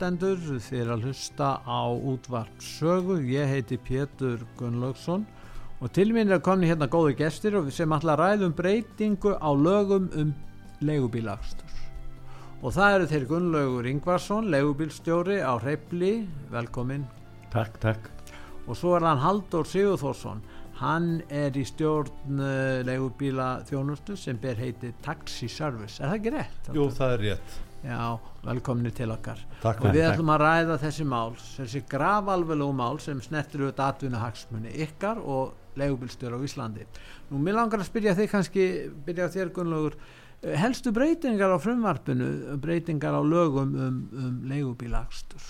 Hlustendur, er að hlusta á útvart sögu. Ég heiti Pétur Gunnlaugsson og til mín er komin hérna góði gestir sem ætla að ræðum breytingu á lögum um leigubílagstur. Og það eru þeir Gunnlaugur Ingvarsson, leigubílstjóri á Hreipli, velkomin. Takk, takk. Og svo er hann Haldur Sigurþórsson, hann er í stjórn uh, leigubíla þjónustu sem ber heiti Taxi Service. Er það ekki rétt? Jú, það er rétt. Já, velkominni til okkar Takk og við fyrir. ætlum að ræða þessi mál þessi gravalveglu mál sem snertir auðvitað atvinnuhagsmunni ykkar og leigubilstjóra á Íslandi Nú, mér langar að spyrja þig kannski byrja þér Gunnlaugur eh, helstu breytingar á frumvarpinu breytingar á lögum um, um leigubilagstur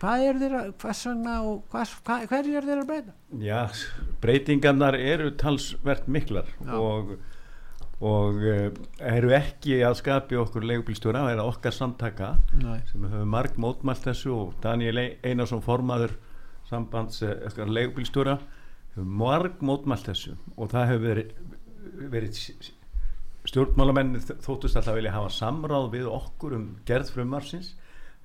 hvað er þeirra, hvers vegna og hvers, hvað, hverju er þeirra breyta? Já, breytingarnar eru talsvert miklar Já. og, og uh, eru ekki að skapi okkur leigubílstjóra, það er okkar samtaka Nei. sem hefur marg mótmælt þessu og Daniel Einarsson formaður sambands uh, leigubílstjóra hefur marg mótmælt þessu. Og það hefur verið, verið stjórnmálamenn þóttust alltaf vilja hafa samráð við okkur um gerð frumarsins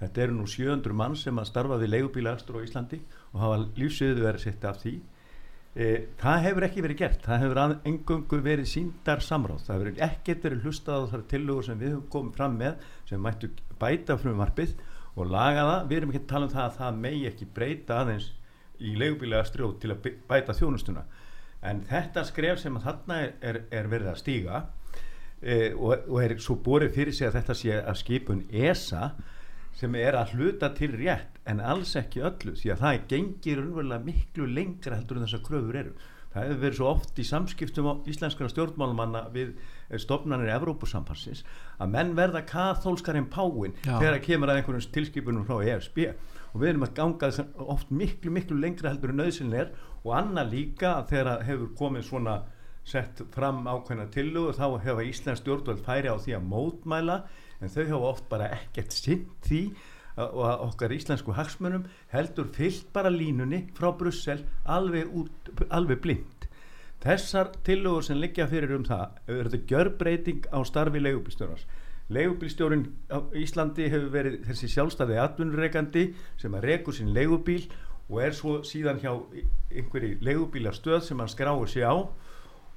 þetta eru nú 700 mann sem að starfa við leigubílagstur á Íslandi og hafa lífsviðu verið sitt af því e, það hefur ekki verið gert. Það hefur engungu verið síndar samráð. Það hefur ekkert verið hlustað á þar tillögur sem við höfum komið fram með sem mættu bæta frumvarpið og laga það, við erum ekki að tala um það að það megi ekki breyta aðeins í leigubílagstur til að bæta þjónustuna. En þetta skref sem að þarna er, er verið að stíga e, og, og er svo borið fyrir sig að þetta sé að skipun ESA sem er að hluta til rétt en alls ekki öllu því að það gengir unverulega miklu lengra heldur en þessar kröfur eru. Það hefur verið svo oft í samskiptum á íslenskara stjórnmálumanna við stofnanir Evrópusambansins að menn verða kathólskar en páin þegar kemur að einhverjum tilskipunum frá ESB og við erum að ganga þess oft miklu miklu lengra heldur en nöðsynleir og annað líka að þegar hefur komið svona sett fram ákveðna tillögu þá hefa Íslands stjórnvöld færi á því að mótmæla en þau hafa oft bara ekkert sinn því og okkar íslensku hagsmunum heldur fyllt bara línunni frá Brussel alveg, út, alveg blind þessar tillögur sem liggja fyrir um það er þetta gjörbreyting á starfi leigubílstjórnars leigubílstjórin á Íslandi hefur verið þessi sjálfstæði atvinnureikandi sem að rekur sín leigubíl og er svo síðan hjá einhverji leigubílastöð sem hann skráir sig á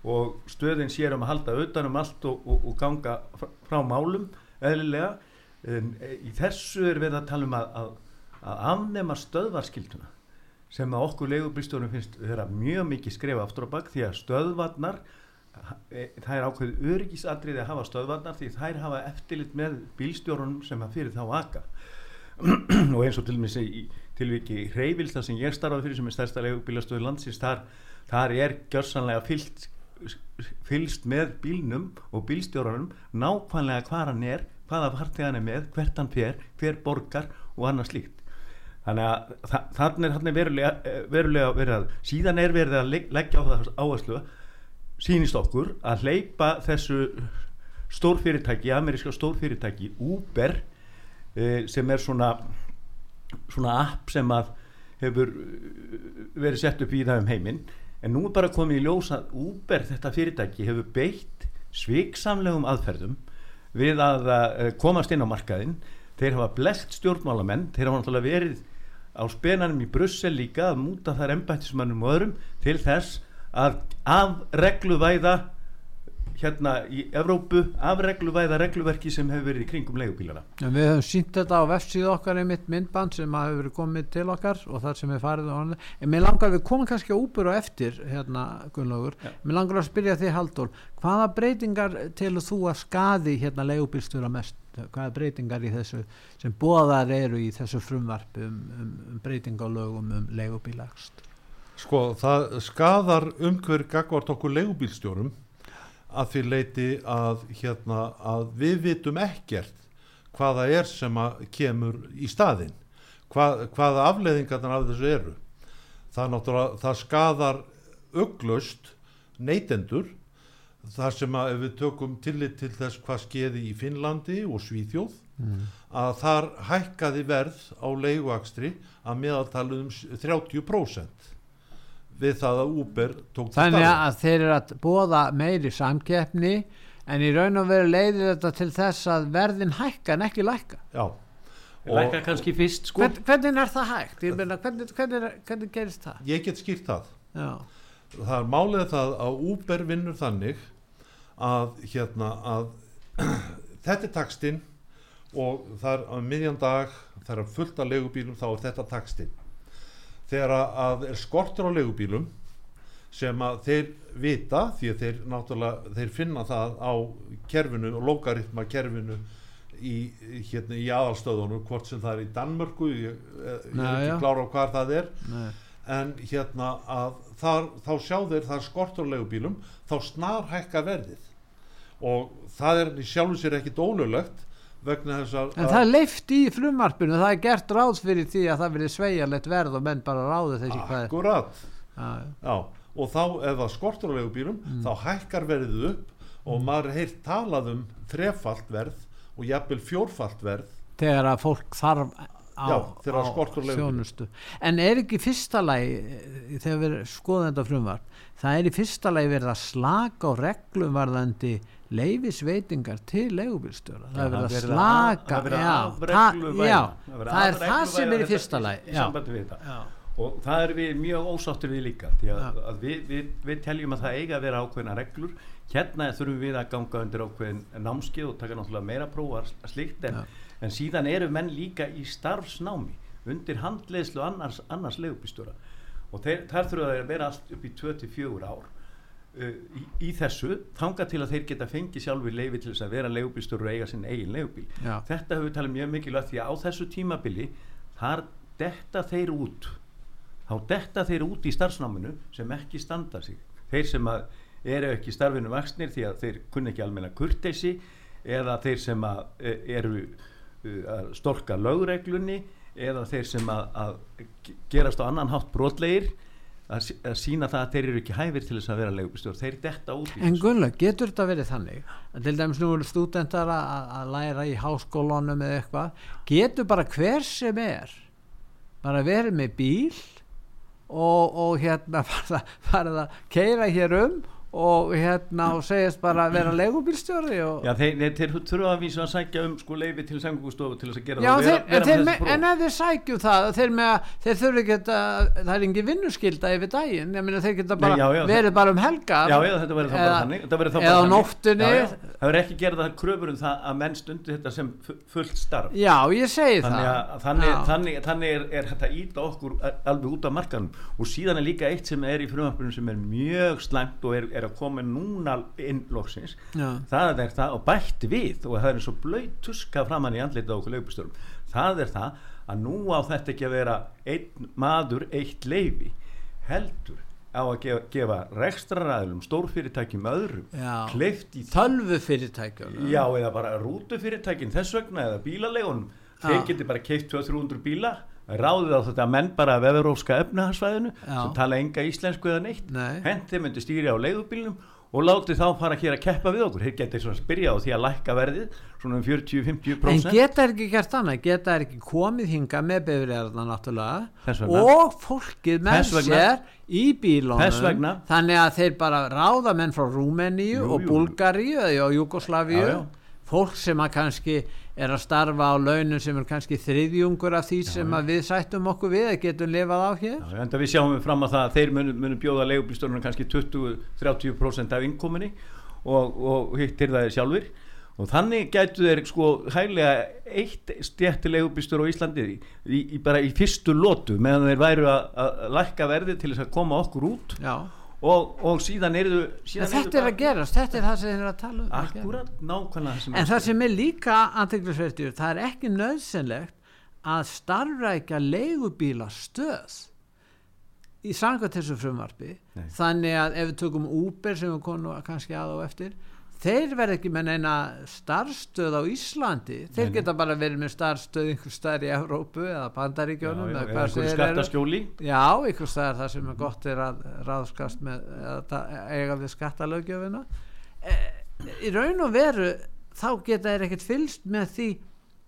og stöðin sér um að halda utan um allt og, og, og ganga frá málum eðlilega e, í þessu er við að tala um að, að, að afnema stöðvarskilduna sem að okkur leigubílstjórum finnst þeirra mjög mikið skrefa aftur á bak því að stöðvarnar e, það er ákveðið öryggisadriði að hafa stöðvarnar því þær hafa eftirlit með bílstjórunum sem að fyrir þá aka. Og eins og til mér í tilviki Hreyvilsta sem ég starfaði fyrir sem er stærsta leigubílastöðu landsins þar, þar er gjörsanlega fyllt fylst með bílnum og bílstjórunum nákvæmlega hvað hann er hvaða fartegan er með, hvert hann fer hver borgar og annað slíkt. Þannig að þa þannig er verulega, eh, verulega verið að síðan er verið að legg, leggja á það áherslu sínist okkur að hleypa þessu stórfyrirtæki, ameríska stórfyrirtæki Uber eh, sem er svona svona app sem að hefur eh, verið sett upp í það um heiminn. En nú er bara komið í ljós að Uber þetta fyrirtæki hefur beitt sviksamlegum aðferðum við að uh, komast inn á markaðin þeir hafa blest stjórnmálamenn. Þeir hafa náttúrulega verið á spenanum í Brussel líka að múta þar embættismannum og öðrum til þess að afregluvæða hérna í Evrópu afregluvæða regluverki sem hefur verið í kringum leigubílana. En við höfum sínt þetta á vefsíðu okkar einmitt myndband sem að hefur verið komið til okkar og þar sem við farið á hann en mér langar við komum kannski á úpur og eftir hérna Gunnlaugur, Já. mér langar að spyrja þig Haldur, hvaða breytingar telur þú að skaði hérna leigubílstjóra mest, hvaða breytingar í þessu sem bóðar eru í þessu frumvarpi um, um, um breyting á lögum um leigubílagst Sko, það skadar umhver gagvart okkur leigubílstjórum að því leiti að, hérna, að við vitum ekkert hvaða er sem að kemur í staðinn Hvað, hvaða afleðingarnar af þessu eru það það skadar uglust neytendur þar sem að ef við tökum tillit til þess hvað skeiði í Finnlandi og Svíþjóð Mm. að þar hækkaði verð á leiguakstri að meðaltalum 30% við það að Uber tók þannig að þeir eru að bóða meiri samkeppni en í raun og veru leiðir þetta til þess að verðin hækka en ekki lækka. Já, lækka kannski fyrst sko. Hvern, hvernig er það hægt? Meina, hvernig, hvernig, hvernig gerist það? ég get skýrt það. Já, það er málið það að Uber vinnur þannig að hérna að þetta er takstinn og það er á miðjan dag það er fullt af legubílum þá er þetta takstinn þegar að- er skortur á legubílum sem að þeir vita því að þeir náttúrulega þeir finna það á kerfinu og logaritma kerfinu í, hérna, í aðalstöðunum hvort sem það er í Danmörku ég, ég er ekki klára á hvað það er. Nei, en hérna að þar, þá sjá þeir það er skorturlegu bílum þá snar hækka verðið. Og það er í sjálfu sér ekkit ólöglegt vegna þess að, En það er leift í frumarpinu, það er gert ráð fyrir því að það verið sveigjarlegt verð og menn bara ráðu þessi hvað akkurat. Já, og þá ef það skorturlegu bílum Mm. þá hækkar verðið upp og maður heilt talað um þrefalt verð og jafnvel fjórfalt verð. Þegar að fólk þarf á, Já, á skortur á þjónustu. En er ekki fyrsta lagi, þegar við skoðum þetta frumvarp, það er í fyrsta lagi verið að slaka á reglum varðandi leifisveitingar til leigubílstjóra. Það er verið að slaka, það er það, Það það það sem er í fyrsta já, og það er við mjög ósáttur við líka við, við, við teljum að það eiga að vera ákveðna reglur. Hérna þurfum við að ganga undir ákveðin námskið og taka náttúrulega meira prófa slíkt en, en síðan eru menn líka í starfsnámi undir handleiðslu annars, annars leigubýstjóra og þeir, þar þurfa þeir að vera allt upp í 24 ár í, í þessu þanga til að þeir geta fengið sjálfur leifi til þess að vera leigubýstjóra og eiga sinn eigin leigubíl. Já. þetta hefur við talið mjög mikilvægt því að á þessu tímabili þar detta þeir út þá detta þeir út í starfsnáminu sem ekki standa sig. Þeir sem að eru ekki starfinu vaksnir því að þeir kunni ekki almenna kurteisi eða þeir sem að e, eru uh, að storka lögreglunni eða þeir sem að, að ge- gerast á annan hátt brotlegir að, sí- að sína það að þeir eru ekki hæfir til þess að vera leigubistjór þeir detta út í En þessu. Gunnlaug, getur þetta verið þannig að til dæmis nú eru stúdentar að, læra í háskólanum eða eitthvað getur bara hver sem er bara verið með bíl og, og hérna farið að keira hér um og hérna og segjast bara að vera leigubílstjóri og Já, þeir, þeir, þeir þurfa að vísa að sækja um sko leifi til samgöngustofu til þess að gera Já, það þeir, vera, vera með en ef þeir sækjum það þeir, með, að- þeir þurfi ekki að það er engin vinnuskylda yfir daginn meina þeir geta Nei, bara já, já, verið bara um helgar Já, eða þetta verður þá bara þannig eða þannig. nóttunni. já, já. Það verður ekki gerða það kröfur um það að menn stundi þetta sem fu- fullt starf Já, ég segi Þannig, það að, þannig, Já. þannig, þannig er, er þetta íta okkur alveg út af markanum og síðan er líka eitt sem er í frumvarpunum sem er mjög slæmt og er, er að koma núna inn loksins. Já. það er það og bætt við og það er eins og blöyt tuska framann í andlita okkur leifbústörum það er það að nú á þetta ekki að vera einn maður eitt leifi heldur á að gefa, gefa rekstraræðlum, stórfyrirtækjum öðrum Já. kleift í tölvu fyrirtækjum Já, eða bara rútufyrirtækin þess vegna eða bílalegunum þeir geti bara keift 200-300 bíla ráðið á þetta menn bara af veðurófska efnahagsvæðinu Já. sem tala enga íslensku eða neitt Nei. hendi myndi stýri á leigubílnum og láti þá fara hér að keppa við okkur þeir geti svona spyrja á því að lækka verðið svona um En 40-50% geta er ekki gert annað, geta er ekki komið hinga með bifriðarna náttúrulega og fólkið með sér í bílónum þannig að þeir bara ráða menn frá Rúmeníu og. Búlgaríu eða já. fólk sem að kannski er að starfa á launum sem er kannski þriðjungur af því sem að við sættum okkur við að getum lifað á hér. Já, en það við sjáum við fram að það að þeir munu, munu bjóða leigubílstörnum kannski 20-30% af innkominni og, og hittir það sjálfur og þannig gætu þeir sko hæglega eitt stjætti leigubílstur á Íslandi í, í, í, bara í fyrstu lótu meðan þeir væru að, að lækka verði til þess að koma okkur út. Já. Og, og síðan eru síðan þetta er að gerast, þetta er það sem þeir eru að tala um að. Akkurat, nákvæmlega það sem En það sem er líka aðteglisverður, það er ekki nöðsynlegt að starfrækja leigubíla stöð í sanga þessu frumvarpi Nei. þannig að ef við tökum Uber sem við konum kannski að á eftir þeir verð ekki með neina starfstöð á Íslandi. Þeir Nei, geta bara verið með starfstöð einhver staðar í Evrópu eða Bandaríkjónum Já, eða hvað þeir eru. skattaskjóli. Já, einhver staðar það sem er gott er að ráðskast með eiga við skattalögjöfina e, í raun og veru þá geta þeir ekkert fylst með því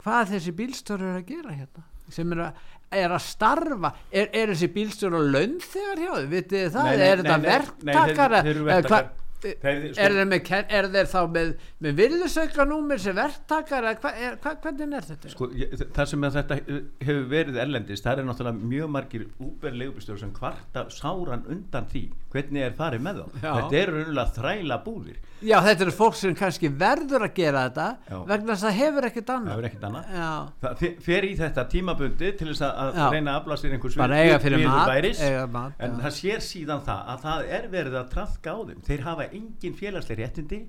hvað þessi bílstjóri er að gera hérna sem er að, er að starfa. Er, er þessi bílstjóri á laun þegar hjá þau, vitið þið það, Nei, nei, er þetta nei, verktakar þeir- sko- er þeir, með, er þeir þá með, með virðisaukanúmer sem verktakar hva, er, hva, hvernig er þetta? Sko, ég, það sem þetta hefur verið erlendist, það er náttúrulega mjög margir Uber leigubílstjóður sem kvarta sáran undan því, hvernig er farið með þá Já. þetta eru raunlega þræla búðir Já, þetta eru fólk sem kannski verður að gera þetta Já. vegna þess að hefur ekkert annað hefur ekkert annað fer í þetta tímabundi til þess að að Já. reyna að afla sér einhvers bara eiga fyrir mat, eiga mat en það sér síðan það að það er verið að trafka á þeim þeir hafa engin félagslega réttindi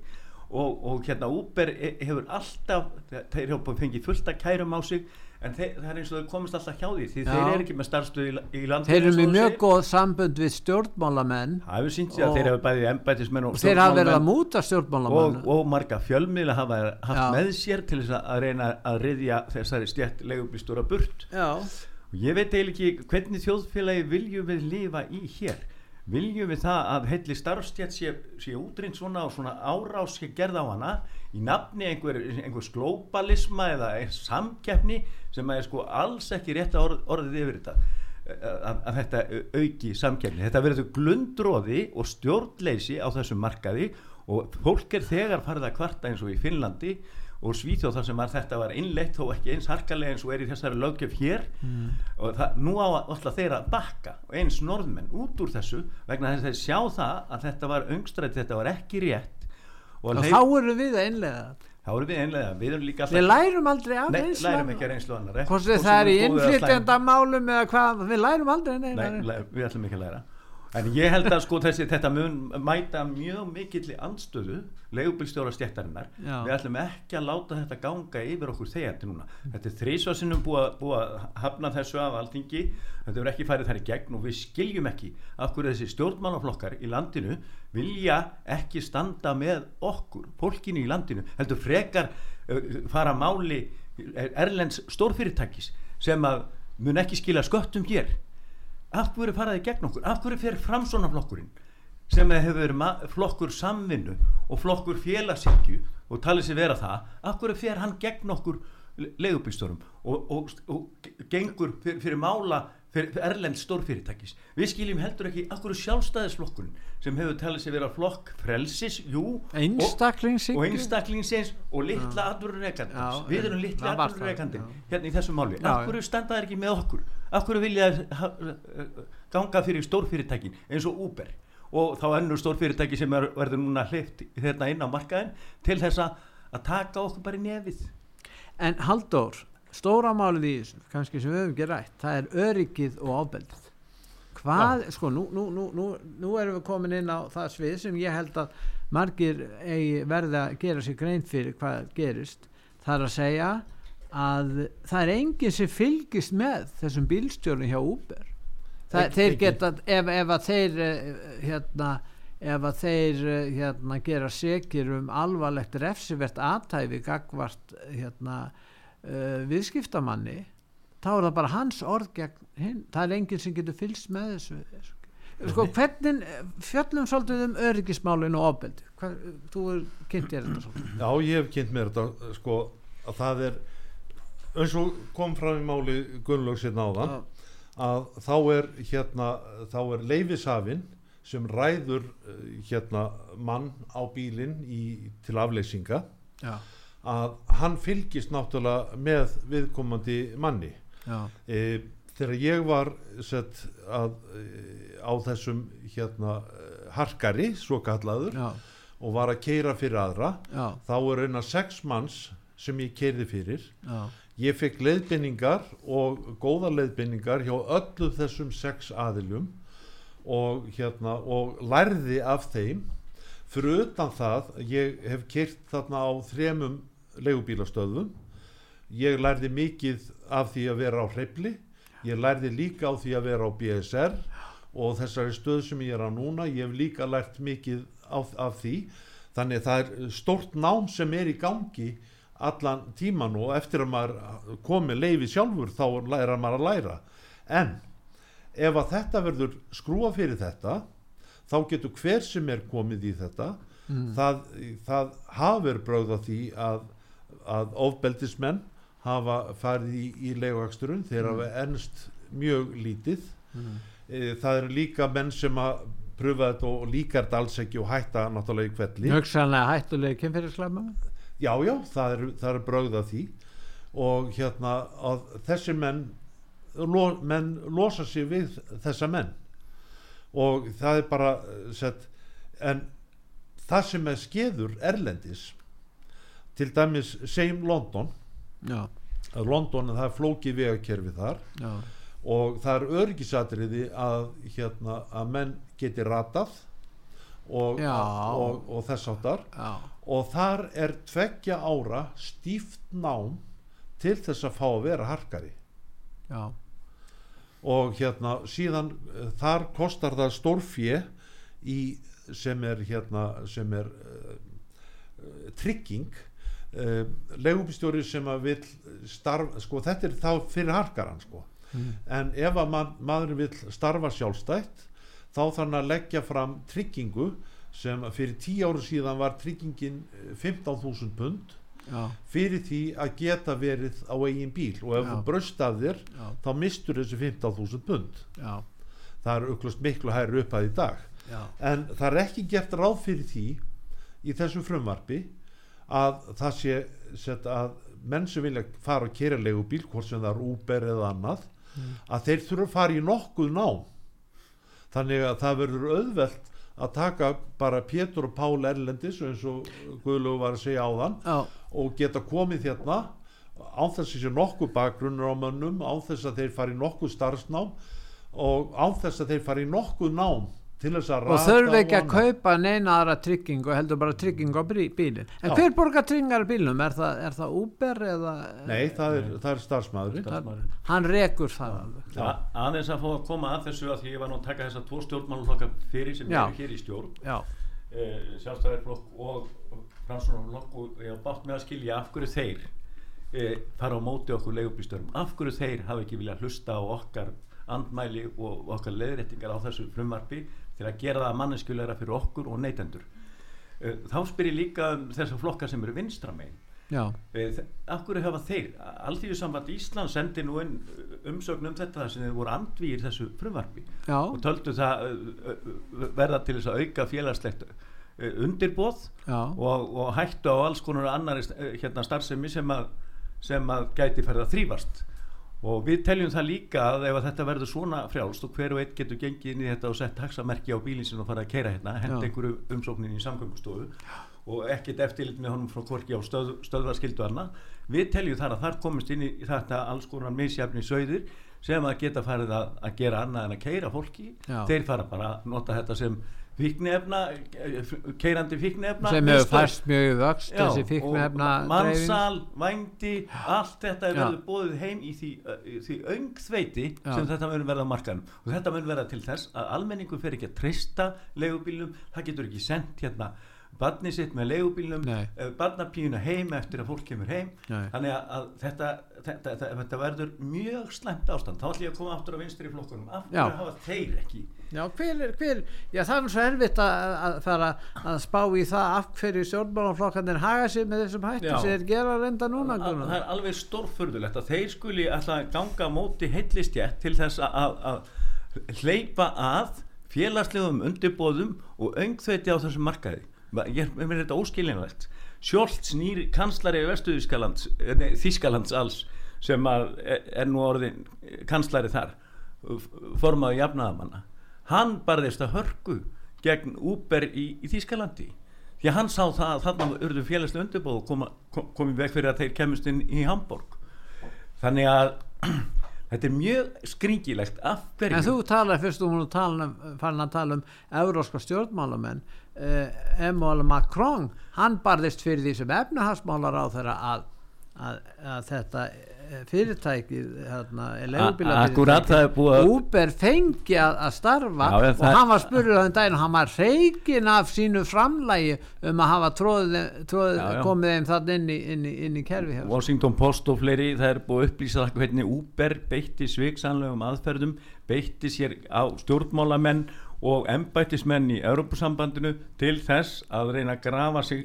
og, og hérna Uber e- hefur alltaf þeir hafa fengið fullt að kærum á sig en þeir, það er eins og þau komist alltaf hjá því því Já. þeir eru ekki með starfstöð í, í landinu Þeir eru og með mjög góð sambönd við stjórnmálamenn það hefur sínt sig að Og- þeir hafa bæðið embætismenn og og þeir hafa verið að stjórnmálamenn múta og, stjórnmálamenn. Og marga fjölmiðla hafa haft Já. með sér til þess að reyna að riðja þessari stjætt leigubílstjóra burt. Já, og ég veit eiginlega ekki hvernig þjóðfélagi viljum við lifa í hér viljum við það að heilli starfstjætt sé, sé útrýnt svona og svona árás sé gerð á hana í nafni einhver, einhvers globalisma eða samkeppni sem er sko alls ekki rétt orð, orðið yfir þetta að, að þetta auki samkeppni. Þetta verður glundróði og stjórnleysi á þessum markaði og fólk er þegar farið að kvarta eins og í Finnlandi og Svíþjóð þar sem að þetta var innleitt þó ekki eins harkalega eins og er í þessari löggjöf hér. Og það, nú á alltaf þeirra að bakka og eins norðmenn út úr þessu vegna þess að sjá það að þetta var öngstrætt, þetta var ekki rétt. Og, og leif, þá eru við að innlega þá erum við einlega við erum líka Við lærum aldrei af að reynslu annar það er í innflytjanda málum eða hvað, við lærum aldrei við ætlum ekki að læra en ég held að sko þessi, þetta mun mæta mjög mikill anstöðu leigubilstjóra stjættarinnar við ætlum ekki að láta þetta ganga yfir okkur þegjandi núna. Þetta er þrísvarsinnum búið að- búið að hafna þessu af alþingi. Þetta verður ekki farið þær í gegn og við skiljum ekki af hverju þessi stjórnmálaflokkar í landinu vilja ekki standa með okkur, fólkinu í landinu heldur frekar uh, fara máli erlends stórfyrirtækis sem að mun ekki skila sköttum hér af hverju faraði gegn okkur? Af hverju fer framsónaflokkurinn sem hefur verið ma- flokkur samvinnu og flokkur félagshyggju og talið sér vera það af hverju fer hann gegn okkur leigubýstorum og, og, og gengur fyrir, fyrir mála fyrir, erlend stórfyrirtækis? Við skiljum heldur ekki hverju sjálfstæðisflokkurinn sem hefur talið sér vera flokk frelsis, jú og, Einstaklingshyggju. og einstaklingsins og litla Já, atvinnureikandins við erum atvinnureikandin já. hérna í þessu máli, Já, af hverju standa þær ekki með okkur af hverju vilja ganga fyrir stórfyrirtækin eins og Uber og þá ennur stórfyrirtæki sem er, verður núna hlift hérna inn á markaðin til þess að taka okkur bara í nefið En Halldór, stóra málið í þessu, kannski sem við höfum ekki rætt, það er öryggið og ábeldið. Hvað, sko, nú, nú, nú, nú, nú erum við komin inn á það svið sem ég held að margir verði að gera sér grein fyrir hvað gerist. Það er að segja að það er enginn sem fylgist með þessum bílstjórnum hjá Uber. Það, Ekki- þeir geta, ef, ef að þeir, eh, hérna, ef að þeir eh, hérna, gera sekir um alvarlegt refsivert aðtæfi gagvart hérna, uh, viðskiptamanni þá er það bara hans orð gegn hinn. Það er enginn sem getur fylgst með þessu. Sko hvernig fjöllum svolítið um öryggismálinu og ofbeldi? Þú er kynnt ég þetta svolítið. Já, ég hef kynnt mér þetta sko að það er eins og kom fram í máli Gunnlaugs hérna áðan að þá er hérna þá er leifishafinn sem ræður eh, hérna mann á bílinn í, til afleysinga já, að hann fylgist náttúrulega með viðkomandi manni. E, þegar ég var sett að, e, á þessum hérna harkari svo kallaður já, og var að keira fyrir aðra já, þá er eina sex manns sem ég keirði fyrir. Já, ég fekk leiðbynningar og góða leiðbynningar hjá öllu þessum sex aðilum og hérna og lærði af þeim. Fyrir utan það ég hef keirt þarna á þremum leigubílastöðum ég lærði mikið af því að vera á hreifli ég lærði líka á því að vera á BSR og þessari stöð sem ég er á núna ég hef líka lært mikið af, af því. Þannig að það er stort nám sem er í gangi allan tíman og eftir að maður komi leifi sjálfur þá læra maður að læra. En ef að þetta verður skrúa fyrir þetta þá getur hver sem er komið í þetta það, það hafa verið bröð á því að, að ofbeldismenn hafa farið í, í leiguaksturinn þeir hafa ennst mjög lítið. E, það eru líka menn sem að pröfa þetta og líkar þetta alls ekki og hætta náttúrulega í kvelli hugsanlega hættulegi kynferðislega já já það er, það er bröð á því. Og hérna að þessi menn lo, menn losa sig við þessa menn. Og það er bara eh, sett, en það sem er skeður erlendis til dæmis segjum London. Já, London það er flókið vegakerfi þar. Já, og það er örgisatriði að, hérna, að menn geti ratað og, Já. og, og þess áttar og þar er tveggja ára stíft nám til þess að fá að vera harkari. Já, og hérna síðan eh, þar kostar það stórfjö í sem er hérna sem er uh, uh, trygging uh, legubistjóri sem að vil starfa, sko þetta er þá fyrir harkaran sko. En ef að man, maður vil starfa sjálfstætt þá hann að leggja fram tryggingu sem fyrir tíu áru síðan var tryggingin eh, 15.000 pund já, fyrir því að geta verið á eigin bíl. Og ef Já. þú braust af þér já, þá mistur þessi 15.000 pund. Það er auklust miklu hærri upp að í dag. En það er ekki gert ráð fyrir því í þessu frumvarpi að það sé set, að menn sem vilja fara að kera legubíl hvort sem það er Uber eða annað að þeir þurfa að fara í nokkuð nám. Þannig að það verður auðvelt að taka bara Pétur og Pál Erlendis eins og Guðlegu var að segja áðan já, og geta komið hérna án þess að sé nokkuð bakgrunnur á mönnum án þess að þeir fari nokkuð starfsnám og án þess að þeir fari nokkuð nám og rata þurfi ekki að kaupa neina aðra tryggingu heldur bara tryggingu á bí- bílinn. En Já. hver borgar tryggingar á bílnum, er það, er það Uber eða Nei, það er, það er starfsmæðurinn Starfsmaðurinn. hann rekur það Já. Aðeins að fá að koma að þessu að því ég var nú að taka þessa tvo stjórnmáluflokka fyrir sem eru hér í stjórn. Já, uh, sjálfstæðarflokk og fransunarflokk og ég var bátt með að skilja af hverju þeir uh, fara á móti okkur leigubýstörum af hverju þeir hafa ekki viljað hlusta á okkar andmæli og okkar leiðréttingar á þessu frumvarpi til að gera það manneskulegra fyrir okkur og neytendur. Uh, þá spyr ég líka um þessar flokkar sem eru vinstra megin. Já, Eh, hverju hafa þeir? Alþýðusamband Ísland sendi nú inn uh, umsögn um þetta sem þeir voru andvíir þessu frumvarpi já, og töldu það verða til þess að auka félagslegt undirbóð og, og hættu á alls konar annari uh, hérna starfsemi sem að, sem að gæti ferða þrýfast og við teljum það líka að ef þetta verður svona frjálst og hver og einn getur gengið inn í þetta og sett taxamerki á bílinn sin og fara að keira hérna henda Já. einhverju umsóknin í samgöngustofu og ekkert eftirlit með honum frá korki á stöð, stöðvarskildu annað við teljum þar að þar komist inn í þetta alls konar misjafni sögðir sem að geta farið að, að gera annað en að keira fólki Já. þeir fara bara að nota þetta sem fíknefna keirandi fíknefna sem hefur fæst mjög vöxt þessi fíknefna mannsal, vændi allt þetta er verið bóðið heim í því, því öngþveiti sem þetta mun verða á markanum og þetta mun verða til þess að almenningu fer ekki að treysta leigubílum, það getur ekki sendt hérna barni sitt með leigubílum Nei. barnapíuna heim eftir að fólk kemur heim. Nei. þannig að, að þetta, þetta, þetta, þetta verður mjög slæmt ástand. Þá ætlum ég að koma aftur á vinstri flokkunum. Af Já. hverju hafa þeir ekki Já, hver, er- hver, já, það er svo erfitt að, að fara að spá í það af hverju stjórnmálaflokkarnir haga sér með þessum hættu sem þeir gera reynda núna Al- Gunnar. það er alveg stórfurðulegt að þeir skuli alltaf ganga móti heillistjætt til þess að, að, að hleypa að félagslegum undirbóðum og öngþveiti á þessum markaði. Ma- ég er er þetta óskilinlegt Sjólds nýr kanslari Vestu Þískalands, eh, Þískalands alls sem að er, nú orðin kanslari þar f- formaður jafnaðamanna hann barðist að hörku gegn Uber í, í Þískalandi því að hann sá það að þarna urðu félagslega undirbóð og koma, kom, komið veg fyrir að þeir kemust inn í Hamburg þannig að þetta er mjög skringilegt af hverju En þú talar fyrst tala um fann að tala um euróska stjórnmálamenn. Uh, Emmanuel Macron hann barðist fyrir því sem efnahagsmálar á þeirra að, að, að þetta fyrirtækið hérna, Akkurat, það er búið Uber fengi að, að starfa Já, og hann var spurður á þeim daginn og hann var reikin af sínu framlægi um að hafa tróðið, tróðið Já, já. komið þeim þann inn í, inn í, inn í kerfi sér. Washington Post og fleiri það er búið að upplýsa það hvernig Uber beitti sviksanlegum aðferðum beitti sér á stjórnmálamenn og embættismenn í Europasambandinu til þess að reyna að grafa sig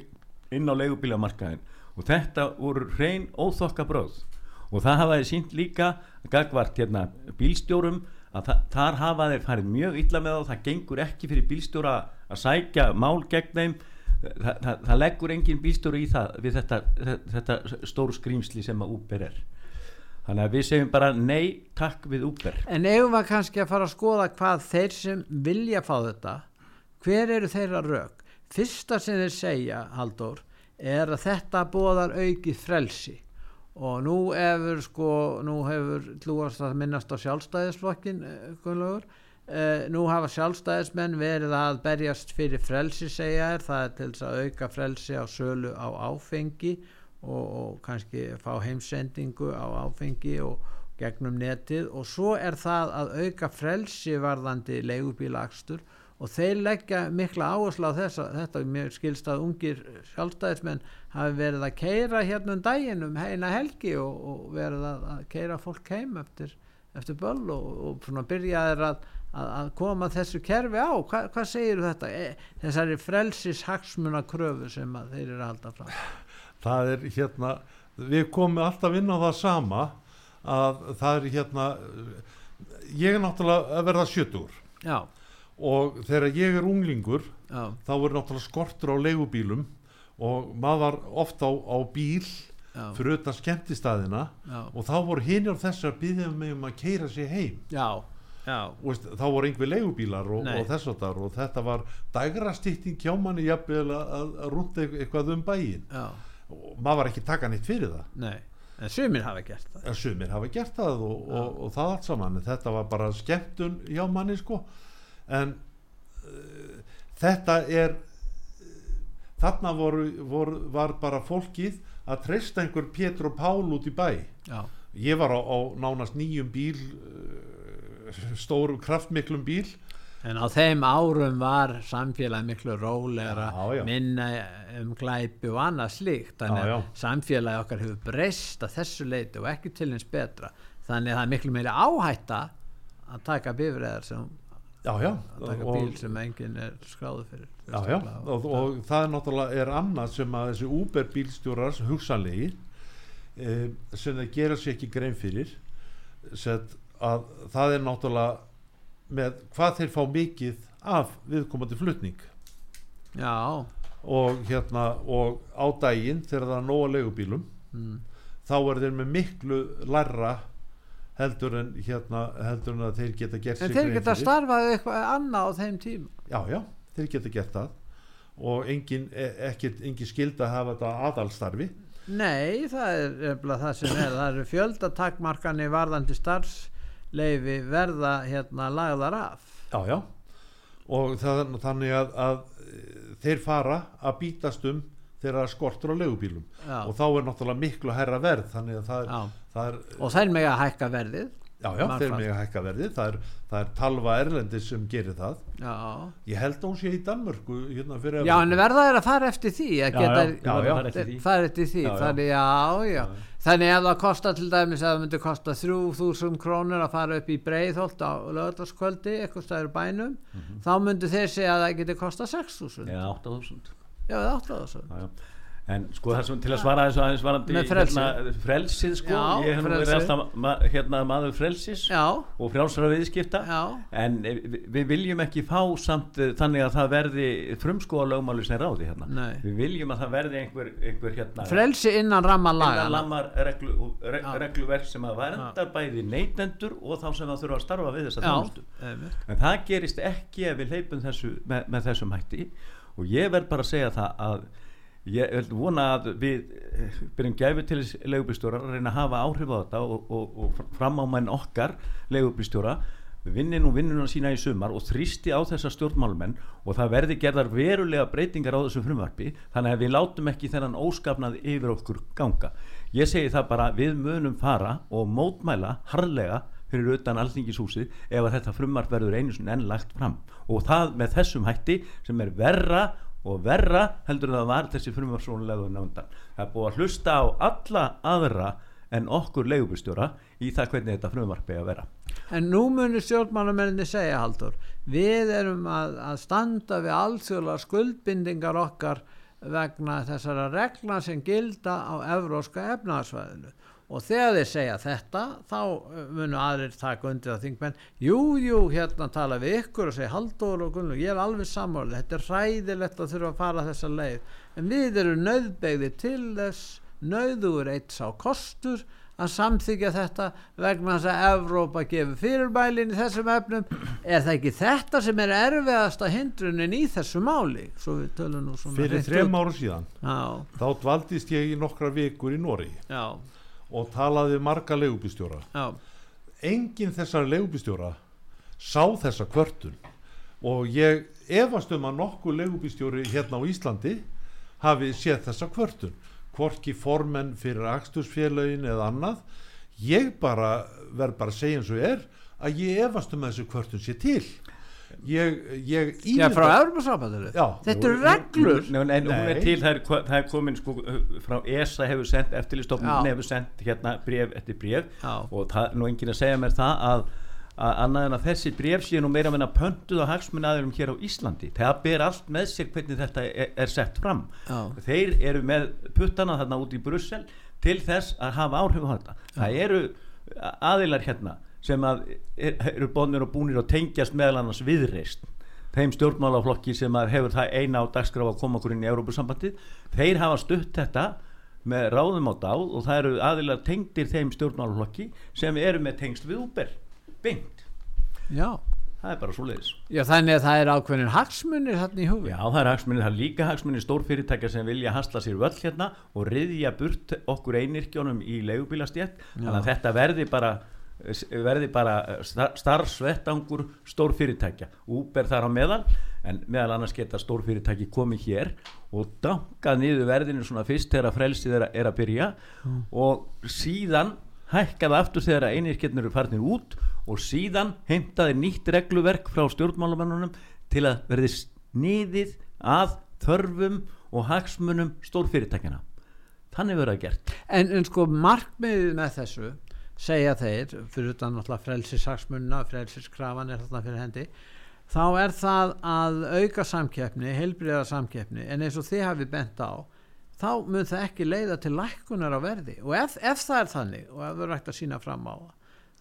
inn á leigubílamarkaðin og þetta voru hrein óþokka bröð og það hafaði sínt líka gagvart hérna bílstjórum að þa þar hafa þeir farið mjög illa með þá það gengur ekki fyrir bílstjóra að sækja mál gegn þeim. Þa, það, það leggur engin bílstjóri í það við þetta, þetta stóru skrýmsli sem að Uber er. Þannig að við segjum bara nei takk við Uber. En eigum við kannski að fara að skoða hvað þeir sem vilja fá þetta, hver eru þeirra rauk? Fyrsta sem þeir segja, Halldór, er að þetta bóðar aukið frelsi og nú hefur sko, nú hefur tlúast að minnast á sjálfstæðisflokkin, eh, Gunnlaugur, eh, nú hafa sjálfstæðismenn verið að berjast fyrir frelsi segja þér, það er til þess að auka frelsi á sölu á áfengi og, og kannski fá heimsendingu á áfengi og gegnum netið. Og svo er það að auka frelsi varðandi leigubílakstur og þeir leggja mikla áherslu á þessa, þetta mér skilst að ungir sjálfstæðismenn hafi verið að keira hérna um daginn um heina helgi og, og verið að, að keira fólk heim eftir, eftir böll og, og svona byrjaðir að, að, að koma þessu kerfi á. Hva, hvað segir þetta? E, þessari frelsis hagsmuna kröfu sem þeir eru að halda fram. Það er hérna við komum alltaf inn á það sama að það er hérna ég er náttúrulega að verða sjötur já, og þegar ég er unglingur já, þá er náttúrulega skortur á leigubílum og maður var oft á, á bíl já, fyrir utan skemmtistæðina já, og þá voru á þessu að byggja mig um að keira sig heim. Og þá voru einhver leigubílar og, og þess að þar og þetta var dægrastýtting hjá manni jafnvel að, rúnda eitthvað um bæin og maður var ekki taka neitt fyrir það. Nei, en sumir hafa gert það. En sumir hafa gert það og, og, og það allt saman. Þetta var bara skemmtun hjá manni sko en uh, þetta er þarna voru, voru, var bara fólkið að treysta einhver Pétur og Pál út í bæ. Já, ég var á, á nánast nýjum bíl uh, stórum kraftmiklum bíl. En á þeim árum var samfélag miklu rólegra Já, já. minna um glæpi og annað slíkt. Þannig að samfélagi okkar hefur breyst að þessu leiti og ekki til eins betra. Þannig að það er miklu meiri áhætta að taka bifræðar sem já já. Að taka bíl sem enginn er skráðu fyrir Já, já, og, og það er náttúrulega er annað sem að þessi Uber bílstjórar hugsanlegir e, sem þeir gera sér ekki grein fyrir set, að það er náttúrulega með hvað þeir fá mikið af viðkomandi flutning. Já, og hérna og á daginn þegar það er nóga leigubílum mm, þá er þeir með miklu larra heldur en hérna heldur en að þeir geta gert en þeir geta starfað eitthvað annað á þeim tíma. Já, já, þeir geta gert það. Og engin, e- ekkert, engin skild að hafa þetta aðalstarfi. Nei, það er nefnilega það sem er. Það eru fjöldatakmarkanir varðandi starfsleifi verða hérna lagðar af. Já, já. Og það, þannig að, að e, þeir fara að bítast um er skortur á legubílum Já. og þá er náttúrulega miklu hærra verð þannig að það er, Já. Það er og þeir mega að hækka verðið. Já, já, þeir að hækka verði það er, það er talva erlendis sem gerir það. Já, ég held að hún sé í Danmörku hérna fyrir já en verða er að fara eftir því? Að Já, geta já, já, já. Fara eftir því. þannig já, já. Þannig ef það kostar til dæmis að það myndi kosta 3000 krónur að fara upp í Breiðholt á lögðarskvöldi eitthvað stæður bænum Mhm. þá myndi þeir segja að það geti kosta 6000 eða 8000 já, eða 8000 Já, já. En sko sem til að svara þessu aðeins varandi hérna, frelsið sko, Já, ég hef nú verið alltaf hérna maður frelsis já, og frjálsara viðskipta. Já, en eh, vi- við viljum ekki fá samt eh, þannig að það verði frumskóa lögmáli sem ráði hérna. Nei. Við viljum að það verði einhver, einhver hérna frelsi innan ramma innan laga lammar reglu, re, regluverk sem að verndar bæði neytendur og þá sem það þurfa að starfa við þessa já, þjónustu. En það gerist ekki ef við leipum þessu með, með þessum hætti. Og ég verð bara að segja það að ég vil vona að við eh, byrjum gæfi til leigubílstjóra að reyna að hafa áhrif á þetta og, og, og fram á menn okkar leigubílstjóra. Vinni nú vinnuna sína í sumar og þrýsti á þessa stjórnmálumenn og það verði gerðar verulega breytingar á þessu frumvarpi þannig að við látum ekki þennan óskapnað yfir okkur ganga. Ég segi það bara við munum fara og mótmæla harlega fyrir utan alþingishúsið ef að þetta frumvarp verður einu enn lagt fram. Og það með þessum hætti sem er verra og verra heldur það var þessi frumvarpsónulega nefndan það er búið að hlusta á alla aðra en okkur leigubustjóra í það hvernig þetta frumvarp er að vera. En nú munir stjórnmálamenninni segja Haldur, við erum að, að standa við alþjóðlega skuldbindingar okkar vegna þessara regla sem gilda á evróska efnaðarsvæðinu og þegar þeir segja þetta þá munu aðrir taka undir að þingmenn. Jú, jú, hérna tala við ykkur og segja Haldur og Gunnlug, ég er alveg sammáli þetta er hræðilegt að þurfa að fara þessa leið. En við erum nöðbegði til þess nöðugur eitt sá kostur að samþykja þetta vegna þess að Evrópa gefur fyrirbælin í þessum efnum. Er það ekki þetta sem er erfiðasta hindrunin í þessu máli? Fyrir þrem áru síðan já. þá dvaldist ég í nokkra vikur í Nóri og talaði marga legubistjóra enginn þessar legubistjóra sá þessa kvörtun. Og ég efast um að nokkuð legubistjóri hérna á Íslandi hafi séð þessa kvörtun. Hvorki formenn fyrir axtursfélagin eða annað. Ég bara verð bara að segja eins og er að ég efast um að þessu kvörtun sé til ég, ég Já, frá Európa-sambandinu Þetta eru reglur. Nei, en hún er til, það er, það er komin sko, frá ESA hefur sendt, eftirlistofnun hefur sendt hérna bref eftir bref Já. og það, nú enginn að segja mér það að að annað en að þessi bref sé nú meira meina pöntuð á hagsmunnaðurum hér á Íslandi. Það ber allt með sér hvernig þetta er, er sett fram. Já. þeir eru með puttana þarna út í Brussel til þess að hafa áhrif á þetta. Já. það eru aðilar hérna sem að er, eru bónir og búnir að tengjast meðal annars viðreist þeim stjórnmálaflokki sem að hefur það eina á dagskraf að koma okkur inn í Európusambandi þeir hafa stutt þetta með ráðum á dáð og það eru aðilar tengdir þeim stjórnmálaflokki sem eru með tengst við úber beint. Já. Það er bara svo leiðis Já þannig að það er ákveðin hagsmunir þarna í húfi Já það er hagsmunir, það er líka hagsmunir stórfyrirtækja sem vilja hasla sér völl hérna og riðja burt okkur einirkjónum í leigubílastjétt þannig að þetta verði bara verði bara starfsvettangur stórfyrirtækja. Uber þar á meðal en meðal annars geta stórfyrirtæki komið hér og dankað niður verðinu svona fyrst þegar frelsið er, er að byrja mm. og síðan hækkaði aftur þegar einirkjarnir eru farnir út og síðan heimtaði nýtt regluverk frá stjórnmálamennunum til að verði sniðið að þörfum og hagsmunum stórfyrirtækjana þannig verður það gert. En, en sko markmiðið með þessu segja þeir, fyrir utan náttúrulega frelsishagsmunna, frelsiskrafan er þarna fyrir hendi þá er það að auka samkeppni, heilbriða samkeppni en eins og þið hafið bent á þá mun það ekki leiða til lækkunar á verði. Og ef, ef það er þannig og ef það er hægt að sína fram á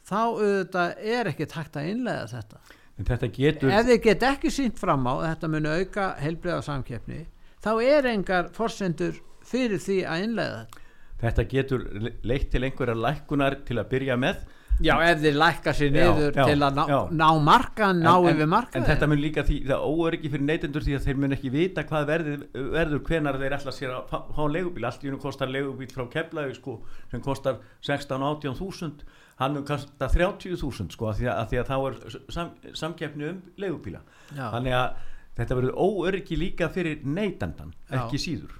þá auðvitað er ekki takt að innlega þetta. Þetta getur... ef þið get ekki sínt fram á að þetta mun auka heilbriða samkeppni þá er engar forsendur fyrir því að innlega þetta þetta getur leitt til einhverja lækkunar til að byrja með. Já, ef þeir lækka sér niður já, til að ná, ná markan, ná en, yfir markan En þetta mun líka því, það óöryggi fyrir neytendur því að þeir mun ekki vita hvað verður, verður hvenar þeir ætla sér að fá legubíl allt í unum kostar legubíl frá Keflavík sko, sem kostar 16-18 þúsund. Hann mun kosta 30 þúsund sko, að því að, því að þá er sam, samkeppni um legubíla þannig að þetta verður óöryggi líka fyrir neytendan, ekki síður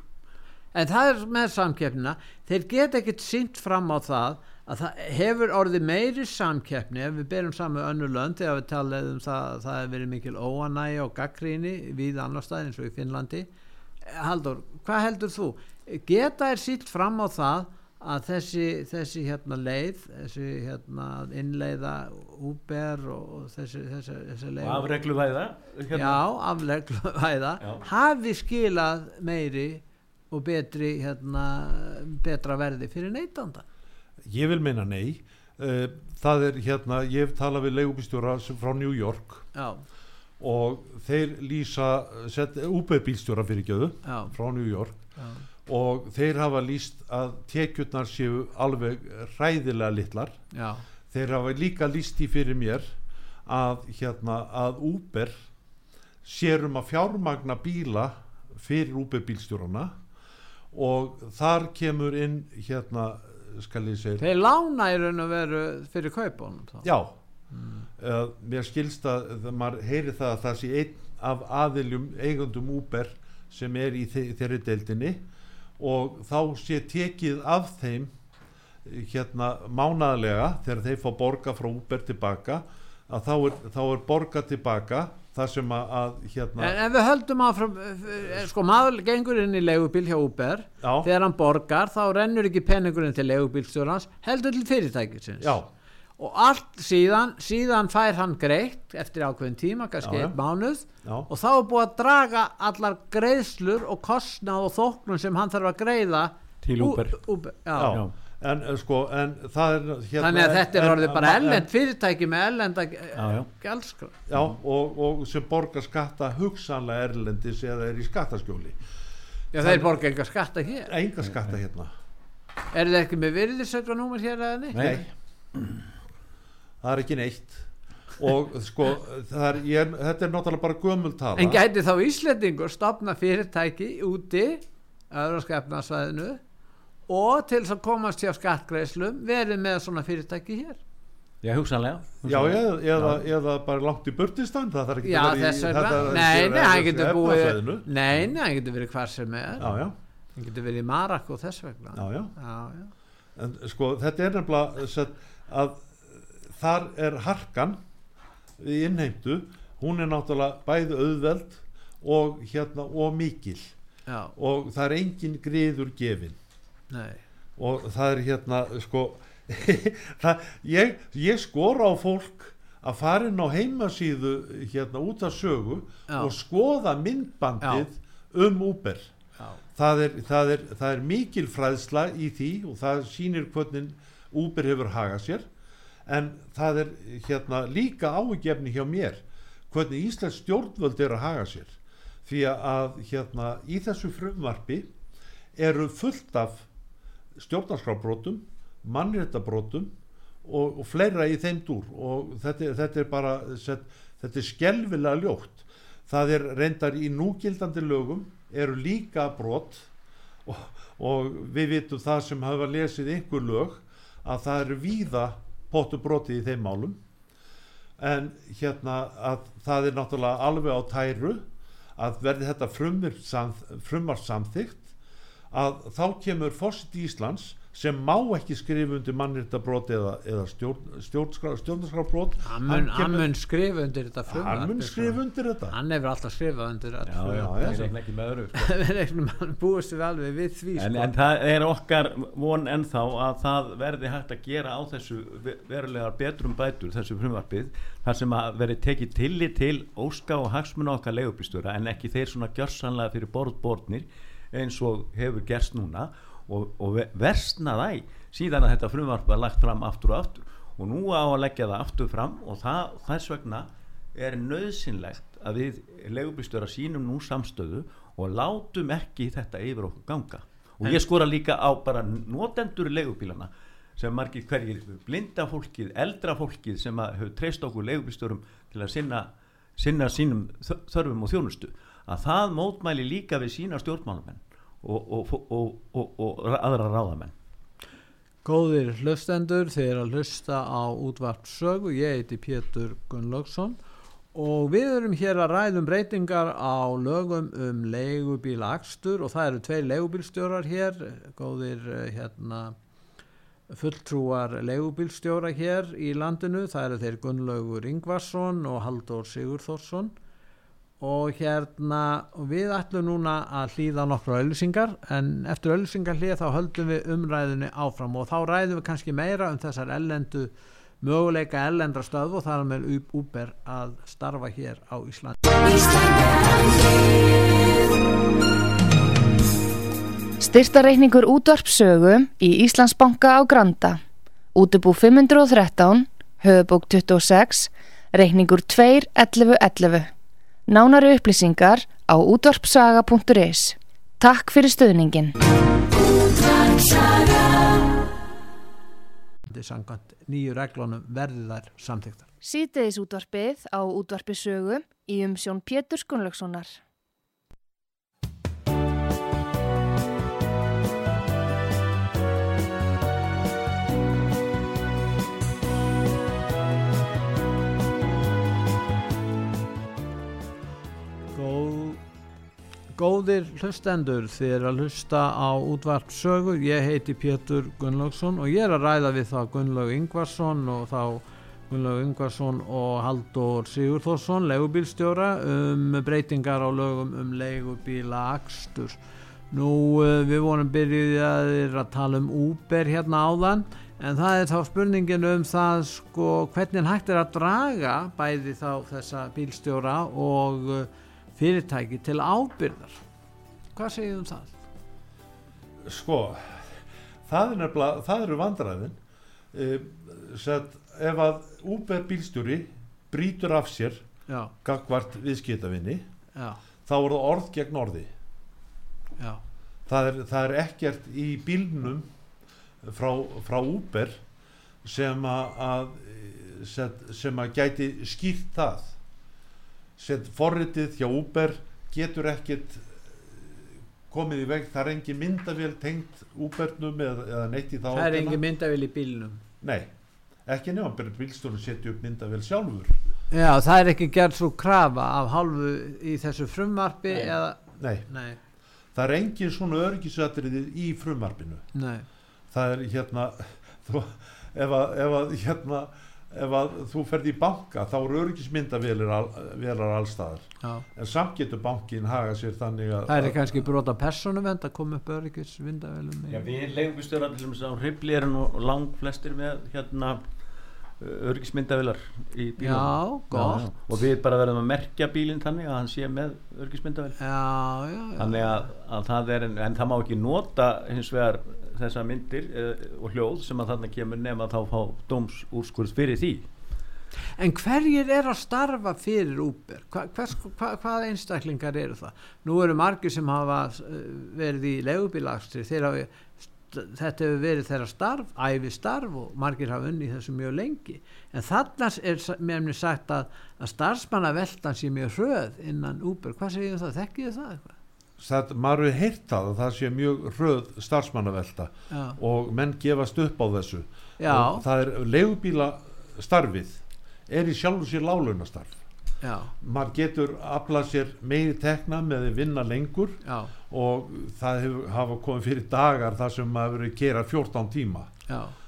En það er með samkeppnina þeir geta ekkert sínt fram á það að það hefur orðið meiri samkeppni ef við berum saman önnu lönd þegar við talaðum um það að það hefur verið mikil óanægi og gaggríni við annar stað eins og í Finnlandi Haldur, hvað heldur þú? Geta er sítt fram á það að þessi, þessi hérna leið þessi hérna innleiða úber og þessi, þessi, þessi leið afregluvæða hérna. já, afregluvæða hafi skilað meiri og betri hérna, betra verði fyrir neytanda ég vil meina nei uh, það er hérna, ég hef talað við leigubílstjóra frá New York Já. og þeir lýsa úberbílstjóra fyrir göðu frá New York Já. og þeir hafa lýst að tekjurnar séu alveg ræðilega litlar Já. þeir hafa líka lýst í fyrir mér að hérna að Uber sérum að fjármagna bíla fyrir Uber bílstjórana og þar kemur inn hérna skal ég segja þeir lána í raun og veru fyrir kaupunum já, uh, mér skilst að það- maður heyri það að það sé einn af aðiljum eigundum Uber sem er í þe þeirri deildinni. Og þá sé tekið af þeim hérna mánaðlega þegar þeir fá borga frá Uber tilbaka að þá er, þá er borga tilbaka það sem að, að hérna En ef við höldum áfram, eh, sko maður gengur inn í leigubíl hjá Uber, Já. þegar hann borgar þá rennur ekki peningurinn til leigubílstjórans, heldur til fyrirtækisins. já, Og allt síðan, síðan fær hann greitt eftir ákveðin tíma, kannski einn mánuð já, og þá er búið að draga allar greiðslur og kostnað og þóknun sem hann þarf að greiða Til Uber. Uber já. já. En eh, sko, en það er hérna, Þannig að þetta er orðið bara en- ellend fyrirtæki með ellenda Já, já. gælskra. Já, og, og sem borgar skatta hugsanlega erlendis eða er í skattaskjóli Já, þeir borga enga skatta hér. enga skatta hérna Er þið ekki með virðisökra númer hér eða neitt? Nei. það er ekki neitt og sko, það er, ég, þetta er náttúrulega bara gömul tala En gæti þá Íslendingur stopna fyrirtæki úti á Euroskefnarsvæðinu og til þess að komast hjá skattgreiðslum verið með svona fyrirtæki hér. Já, hugsanlega, Já, hugsanlega. eða, eða, eða bara langt í burtistan það þarf ekki Já, að vera í Nei, nei, hann getur búið. Nei, nei, hann getur verið hvar sem er. Já, já, Hann getur verið í Marak og þess vegna. Já, já. Já, já. en sko, þetta er nefnilega að þar er harkan í innheimtu. Hún er náttúrulega bæði auðveld og hérna og mikil. Já. og það er engin griður gefin Nei. og það er hérna sko það, ég, ég skora á fólk að fara inn á heimasíðu hérna út af sögu Já. og skoða myndbandið um Uber Já. það er, það, er, það er mikil fræðsla í því og það sýnir hvernig Uber hefur hagað sér en það er hérna líka ágefni hjá mér hvernig Íslands stjórnvöld er að haga sér því að hérna í þessu frumvarpi eru fullt af stjórnarskrábrotum mannréttabrotum og, og fleira í þeim dúr. Og þetta, þetta er bara þetta er skelvilega ljótt. Það er reyndar í núgildandi lögum eru líka brot og, og við vitum það sem hafa lesið einhver lög að það eru víða pottu brotið í þeim málum. En hérna að það er náttúrulega alveg á tæru að verði þetta frumar samþygt að þá kemur fórsitt Íslands sem má ekki skrifa undir mannréttabrót eða, eða stjórn, stjórnarskrábrot Hann mun, hann mun skrifa undir þetta frumvarp hann mun sko. skrifa undir þetta Hann hefur alltaf skrifað undir sko. Reiknum hann búist við alveg við því en, sko. en það er okkar von ennþá að það verði hægt að gera á þessu ve- verulegar betrum bætur þessu frumvarpið þar sem að verði tekið tillit til óska og hagsmuna okkar leigubýstjóra en ekki þeir svona gjörsanlega fyrir borðborðnir eins og hefur gerst núna og, og ve- versna þæ síðan að þetta frumvarp var lagt fram aftur og aftur. Og nú á að leggja það aftur fram og það, þess vegna er nöðsynlegt að við leigubýstjóra sínum nú samstöðu og látum ekki þetta yfir okkur ganga. Og ég skora líka á bara notendur leigubílana sem margir hverjir blinda fólkið, eldra fólkið sem hefur treyst okkur leigubílstjórum til að sinna, sinna sínum þö- þörfum og þjónustu að það mótmæli líka við sína stjórnmálamenn og, og, og, og, og aðra ráðamenn. Góðir hlustendur, þið er að hlusta á útvart sögu, ég heiti Pétur Gunnlaugsson og við erum hér að ræðum breytingar á lögum um leigubíla akstur og það eru tveir leigubílstjórar hér, góðir eh, hérna fulltrúar leigubílstjóra hér í landinu, það eru þeir Gunnlaugur Ingvarsson og Halldór Sigurþórsson og hérna við ætlum núna að hlýða nokkru auðlýsingar en eftir auðlýsingar hlýða þá höldum við umræðinni áfram og þá ræðum við kannski meira um þessar ellendu möguleika ellendra stöð og það er með Uber að starfa hér á Íslandi Styrtareikningur útvarpsögu í Íslandsbanka á Granda. Útubú 513, höfubók 26, reikningur 21111. Nánari upplýsingar á útvarpsaga.is. Takk fyrir stöðningin. samkvæmt nýju reglunum verði þær samþyktar Sýteðis útvarpið á útvarpisögu í umsjón Pétur Gunnlaugssonar. Góðir hlustendur, er að hlusta á útvart sögu. Ég heiti Pétur Gunnlaugsson og ég er að ræða við þá Gunnlaug Ingvarsson og þá Gunnlaug Ingvarsson og Haldur Sigurþórsson, leigubílstjóra, um breytingar á lögum um leigubíla akstur. Nú, eh, við vorum byrjuðið að tala um Uber hérna áðan, en það er þá spurningin um það sko hvernig hægt er að draga bæði þá þessa bílstjóra og eh, fyrirtæki til ábyrðar hvað segir um það? sko það er nefnilega, það eru vandræðin. Um, sett, ef að Uber bílstjóri brítur af sér gagvart viðskiptavinni þá er það orð gegn orði. Það er, það er ekkert í bílnum frá, frá Uber sem að, set, sem að gæti skýrt það set forritið hjá Uber getur ekkert eh, komið í veg, það er engin myndavél tengt Ubernum eða, eða neitt í þá það er engin myndavél í bílnum. Nei, ekki nefnum bara bílstjórn setja upp myndavél sjálfur. Já, það er ekki gerð svo krafa af hálfu í þessu frumvarpi Nei. eða, nei, nei, það er engin svona örgisatriði í frumvarpinu. Nei. Það er hérna þú, ef að hérna ef að þú ferð í banka þá eru örgismyndavélar al, allstaðar já. en samt getur bankin haga sér þannig að það er kannski brota persónuvend að koma upp öryggis myndavélum Já, við leigubílstjórar til dæmis á hribli erum nú lang flestir með hérna örgismyndavilar í bílum Já, gott. og við bara verðum að merkja bílinn þannig að hann sé með örgismyndavel já, já, já. Þannig að, að það er en, en það má ekki nota hins vegar þessa myndir eh, og hljóð sem að þarna kemur nema þá fá dómsúrskurð fyrir því En hverjir er að starfa fyrir Uber? Hva, hvers, hva, hvaða einstaklingar eru það? Nú eru margir sem hafa eh, verið í leigubílakstri þegar þetta hefur verið þeirra starf, æfi starf og margir hafa unni þessu mjög lengi en þarna er mér sagt að, að starfsmannaveltan sé mjög hröð innan Uber, hvað segir það? Þekkið þið það eitthvað? Það, maður hefur heyrt það að það sé mjög hröð starfsmannavelta Já, og menn gefast upp á þessu. Já, og það er leigubíla starfið er í sjálfur sér lálunastarf maður getur aflað sér meiri tekna með að vinna lengur já, og það hefur, hafa komið fyrir dagar þar sem maður verið að gera 14 tíma.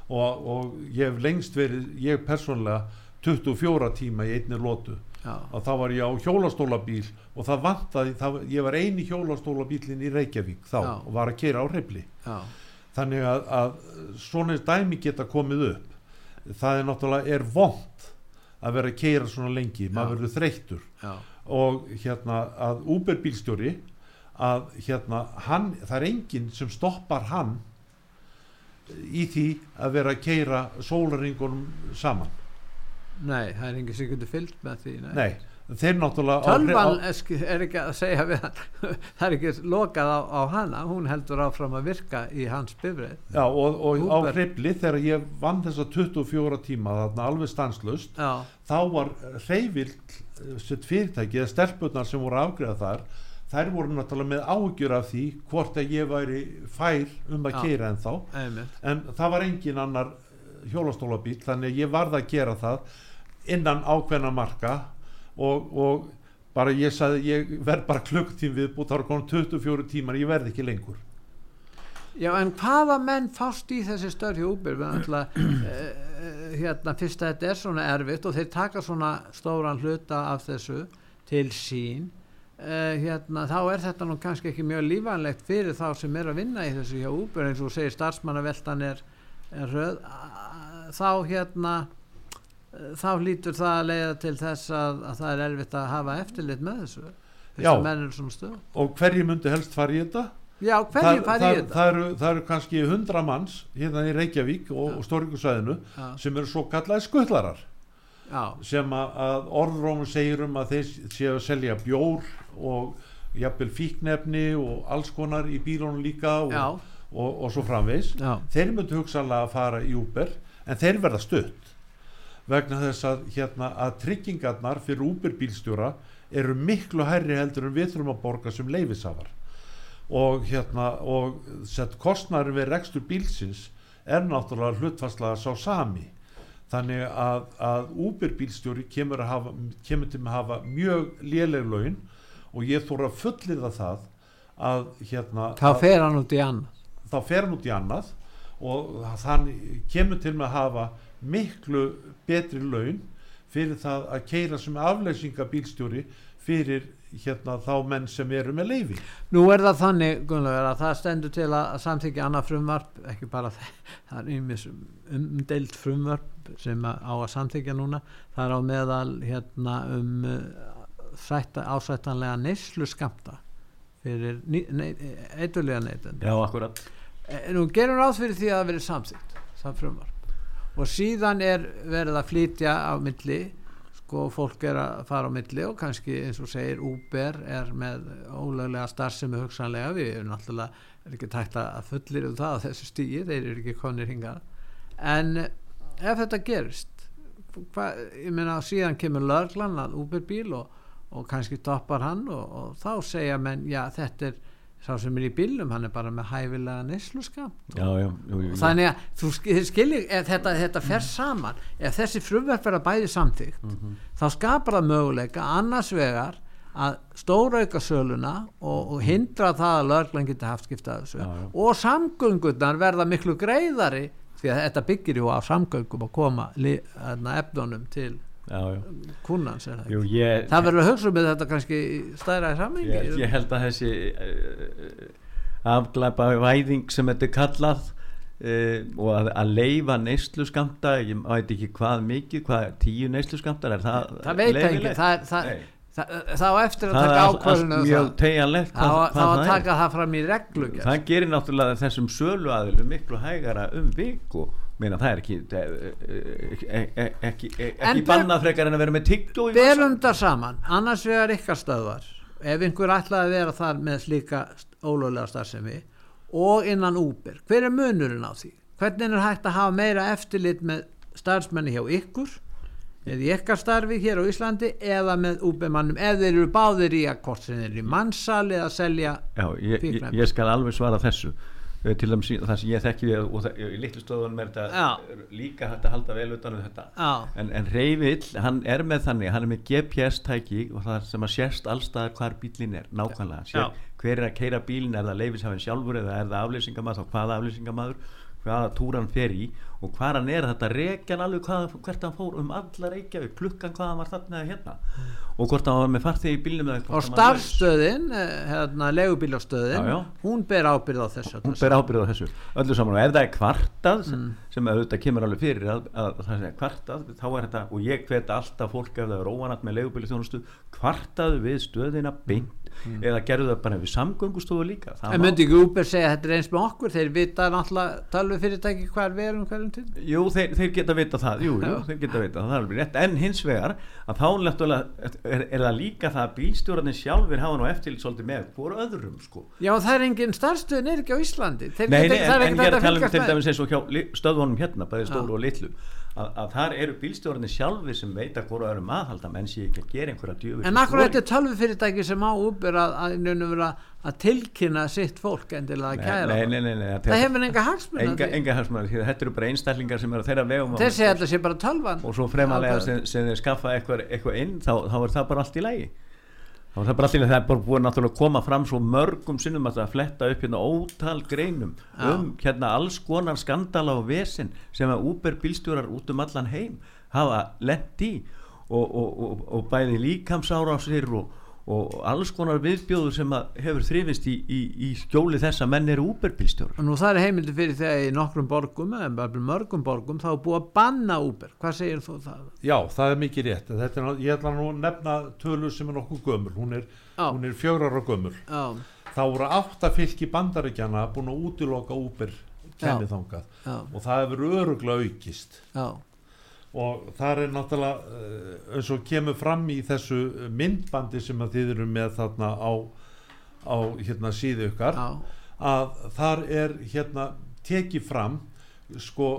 Og, og ég hef lengst verið, ég persónlega 24 tíma í einni lótu já, og þá var ég á hjólastólabíl og það vantaði, það, ég var eini hjólastólabílinn í Reykjavík þá Já. og var að kera á hrefli já, þannig að, að svona dæmi geta komið upp. Það er náttúrulega er vond að vera að keira svona lengi, maður verður þreyttur. Já, og hérna að Uber bílstjóri að hérna hann, það er enginn sem stoppar hann í því að vera að keira sólaringunum saman nei, það er sem getur fyllt með því, nei. nei, þeir náttúrulega Tölvan á- er ekki að segja það er ekki lokað á, á hana hún heldur áfram að virka í hans bifrið já, og, og á hrifli þegar ég vann þessa 24 tíma þarna alveg stanslust já, þá var reyvild sitt fyrirtæki eða stelpunar sem voru afgreða þar þær voru náttúrulega með ágjur af því hvort að ég væri fær um að keira en þá en það var engin annar hjólastólabíl þannig að ég varð að gera það innan ákveðna marka og, og bara ég sagði ég verð bara klukktíma viðbútt þá er konum 24 tímar, ég verð ekki lengur. Já, en hvaða menn fást í þessi störfi úbyr hérna, fyrst að þetta er svona erfitt og þeir taka svona stóran hluta af þessu til sín. Uh, hérna, þá er þetta nú kannski ekki mjög lífanlegt fyrir þá sem er að vinna í þessu hjá úbyr eins og segir starfsmannaveltan er, er röð. Þá hérna eh, þá lítur það að leiða til þess að, að það er erfitt að hafa eftirlit með þessu Já. og hverju myndi helst fara í þetta? Já, hverju það, í þetta? það, eru, það eru kannski 100 manns hérna í Reykjavík og, og Stóringursæðinu Já, sem eru svo kallaði skuttlarar já, sem að, orðrómur segir um að þeir séu að selja bjór og jafnvel fíknefni og alls konar í bílunum líka og, og, og svo framvegs þeir myndu hugsanlega að fara í Uber en þeir verða stutt vegna þess að, hérna, að tryggingarnar fyrir Uber bílstjóra eru miklu hærri heldur en við þurfum að borga sem leifisafar og hérna og sett kostnæri við rekstur bílsins er náttúrulega hlutfastlega sá sami. Þannig að, að Uber bílstjóri kemur, að hafa, kemur til að hafa mjög léleg laun og ég þóra að fullirða það að hérna þá að, fer hann út í annað. þá fer hann út í annað og þann kemur til að hafa miklu betri laun fyrir það að keira sem afleysingabílstjóri fyrir hérna þá menn sem eru með leifi Nú er það þannig, Gunnlaugur, að það stendur til að samþykja annað frumvarp, ekki bara það, er ymis umdeild frumvarp sem að- á að samþykja núna, það er á meðal hérna um uh, sætta, ásættanlega neyslu skamta fyrir eitthulega neytend. já, akkurat. Nú gerum ráð fyrir því að það verið samþykt, það frumvarp og síðan er verið að flytja á milli sko fólk er að fara á milli og kannski eins og segir Uber er með ólöglega starfsemi hugsanlega. Við erum náttúrulega er ekki tækt að fullir um það á þessu stíi, þeir eru ekki konir hingað. En ef þetta gerist hva, ég meina síðan kemur löglan að Uber bíl og, og kannski toppar hann og, og þá segja menn já þetta er sá sem er í bílum hann er bara með hæfilega neysluskam já, já, jú, jú, jú. þannig að þú skiljið ef þetta, þetta fer saman ef þessi frumverf verða bæði samþygt Mhm. þá skapar það möguleika annars vegar að stórauka söluna og, og hindra það að löglan geti haft skipta af þessu Já, já. og samgöngurnar verða miklu greiðari því að þetta byggir jú á samgöngum að koma efnunum til kunnans er það Jú, ég, það verður að hugsa um þetta kannski í samhengi ég, ég held að þessi uh, afglæpa væðing sem þetta er kallað uh, og að, að leifa neyslu skamta ég veit ekki hvað mikið hvað tíu neyslu skamtar er það það veit ekki það, það, það, á eftir að taka ákvörðinu þá að taka það fram í reglugjörð það gerir náttúrulega þessum sölu aðilum miklu hægara um viku meina það er ekki e- e- e- ekki, ekki ber- bannað frekar en að vera með í vasanum. berum það saman. Annars vegar ykkar stöðvar. Ef einhver ætlaði að vera þar með slíka ólöglega starfsemi og innan Uber, hver er munurinn á því? Hvernig er hægt að hafa meira eftirlit með starfsmenni hjá ykkur eða ykkar starfi hér á Íslandi eða með Uber mannum ef þeir eru báðir í að hvort sem þeir eru í mannsali eða selja Já, ég, ég, skal alveg svara þessu. Eh, til dæmis það sem ég þekki við og það, í litlu stöðunum er þetta Já. líka hægt að halda vel utan um þetta. En, en Reyvill, hann er með þannig hann er með GPS tæki og það sem að sérst allstað hvar bílinn er nákvæmlega, sér, hver er að keira bílinn? Er það leifishafinn sjálfur eða er það aflýsingamaður þá hvaða aflýsingamaður hvaða túr hann fer í og hvað hann er. Þetta reykja hann alveg hvað, hvert hann fór um alla Reykjavík, klukkan hvað hann var þarna eða hérna. Og hvort hann var með farþegi í bílnum og starfstöðin eh, hérna, legubílastöðin hún ber ábyrð á þessu hún ber ábyrð á þessu öllu saman. Og ef það er kvartað sem, Mm. sem auðvitað kemur alveg fyrir að, að, að það er kvartað þá er þetta og ég hveti alltaf fólk ef það er óanat með leigubíli þjónustu kvartaðu við stöðina beint eða gerðu það bara við samgöngustofu líka. Það Mm. En myndi ekki Uber segja að þetta er eins með okkur? Þeir vita náttúrulega tölvu fyrirtæki hvar við erum hverjum til? Jú, þeir, þeir geta vita það, jú, jú, þeir geta vita það, það er alveg rétt, en hins vegar að þá er, er það líka það að bílstjórarnir sjálfur hafa nú eftirlit svolítið með hvort öðrum, sko. Já það er engin starfstöðin er ekki á Íslandi. Nei, en, ég er að tala um til dæmis eins og stöðvunum hérna, bæði stóru og litlu, að, að þar eru bílstjórarnir sjálfur sem veita hvort öðrum aðhalda, menn sé ekki að gera einhverja djöfis. En akkur þetta er tölvu fyrirtæki sem á Uber að, að, að, að, að tilkynna sitt fólk endilega að kæra Nei, nei, nei, það hefur enga hagsmunna enga, hagsmunna, að þetta eru bara einstaklingar sem eru þeirra vegum segja að þetta sé bara tölvan. Og svo fremalega sem, sem þeir skaffa eitthvað, inn þá, þá er það bara allt í lægi þá er það bara í lægi það er búin að koma fram svo mörgum sinnum að það fletta upp hérna ótal greinum Já. um hérna alls konar skandala og vesen sem að Uber bílstjórar út um allan heim hafa lent í og, og, og, og bæði líkamsárásir og, og alls konar viðbjóður sem að hefur þrifist í, í, í skjóli þess að menn eru og nú það er heimildi fyrir þegar í nokkrum borgum eða bara mörgum borgum þá er búið að banna Uber. Hvað segir þú það? Já, það er mikið rétt. Er, ég ætla nú að nefna tölu sem er nokkuð gömul. Hún er, hún er fjögur ára gömul. Já, þá voru átta fylki bandaríkjana búin að útiloka Uber kennithangað og það hefur öruglega aukist. Já, og það er náttúrulega eh, eins og kemur fram í þessu myndbandi sem að þið eru með þarna á, á hérna síðu ykkar já, að þar er hérna tekið fram sko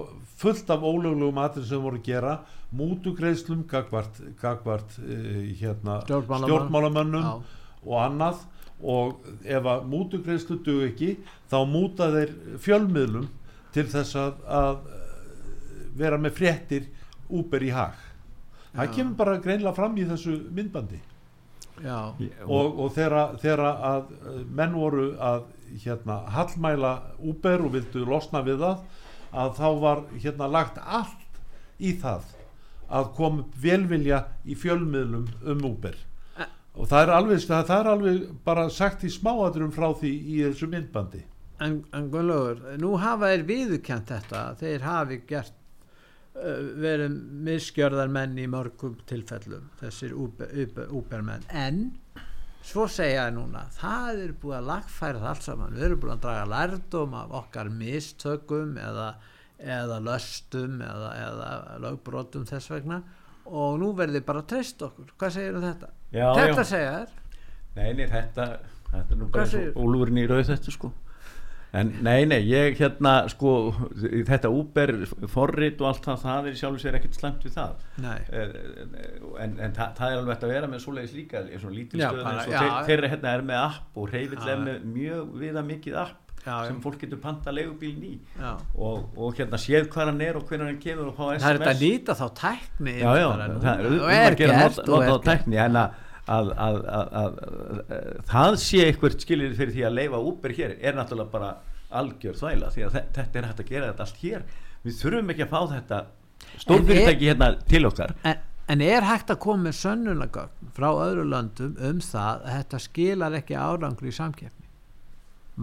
fullt af ólöglegum atrið sem voru að gera mútugreiðslum gagvart, gagvart uh, hérna stjórnmálamönnum. og annað. Og ef að mútugreiðslu dug ekki þá múta þeir fjölmiðlum til þess að, að eh, vera með fréttir Uber í hag það kemur bara greinlega fram í þessu myndbandi. Já, og, og þegar, að eh, menn voru að hérna, hallmæla Uber og vildu losna við það að þá var hérna lagt allt í það að upp velvilja í fjölmiðlum um Uber. Eh. og það er alveg, það, er alveg bara sagt í smáadrum frá því í þessu myndbandi. En, en Gunnlaugur, nú hafa þeir viðurkjent þetta, þeir hafi gert verið misgjörðar menn í mörgum tilfellum þessir úbermenn en svo segja þeir núna það er búið að lagfæra það allt saman. Við erum búið að draga lærdum af okkar mistökum eða, eða löstum eða, eða lögbrotum þess vegna. Og nú verður bara að treysta okkur. Hvað segir um þetta? Já, þetta já. segja þeir Nei, nei, þetta, þetta er nú bara ólúurinn í rauð þetta sko en nei, nei, ég hérna sko, þetta Uber forrit og allt það, það er í sjálfu sér ekkert slemt við það. Nei. Eh, en, en það, það er alveg hægt að vera með svoleiðis líka eins og lítil og já. þeir, þeirra hérna er með app og reyfill er með mjög viða mikið app Já, sem fólk getur panta leigubílin í. Og, og hérna séð hvað hann er og hvernig hann kemur og fá SMS það er þetta að nýta þá tækni já, já, bara núna. það er og um er að gera nota, og er á tækni en að, að, að, að, að, að það sé eitthvað skilir fyrir því að leifa Uber hér er náttúrulega bara algjör þvæla því að þe- þetta er hægt að gera þetta allt hér. Við þurfum ekki að fá þetta stórfyrirtæki hérna til okkar. en, en er hægt að koma með sönnunagögn frá öðru löndum um það að þetta skilar ekki árangri í samkeppni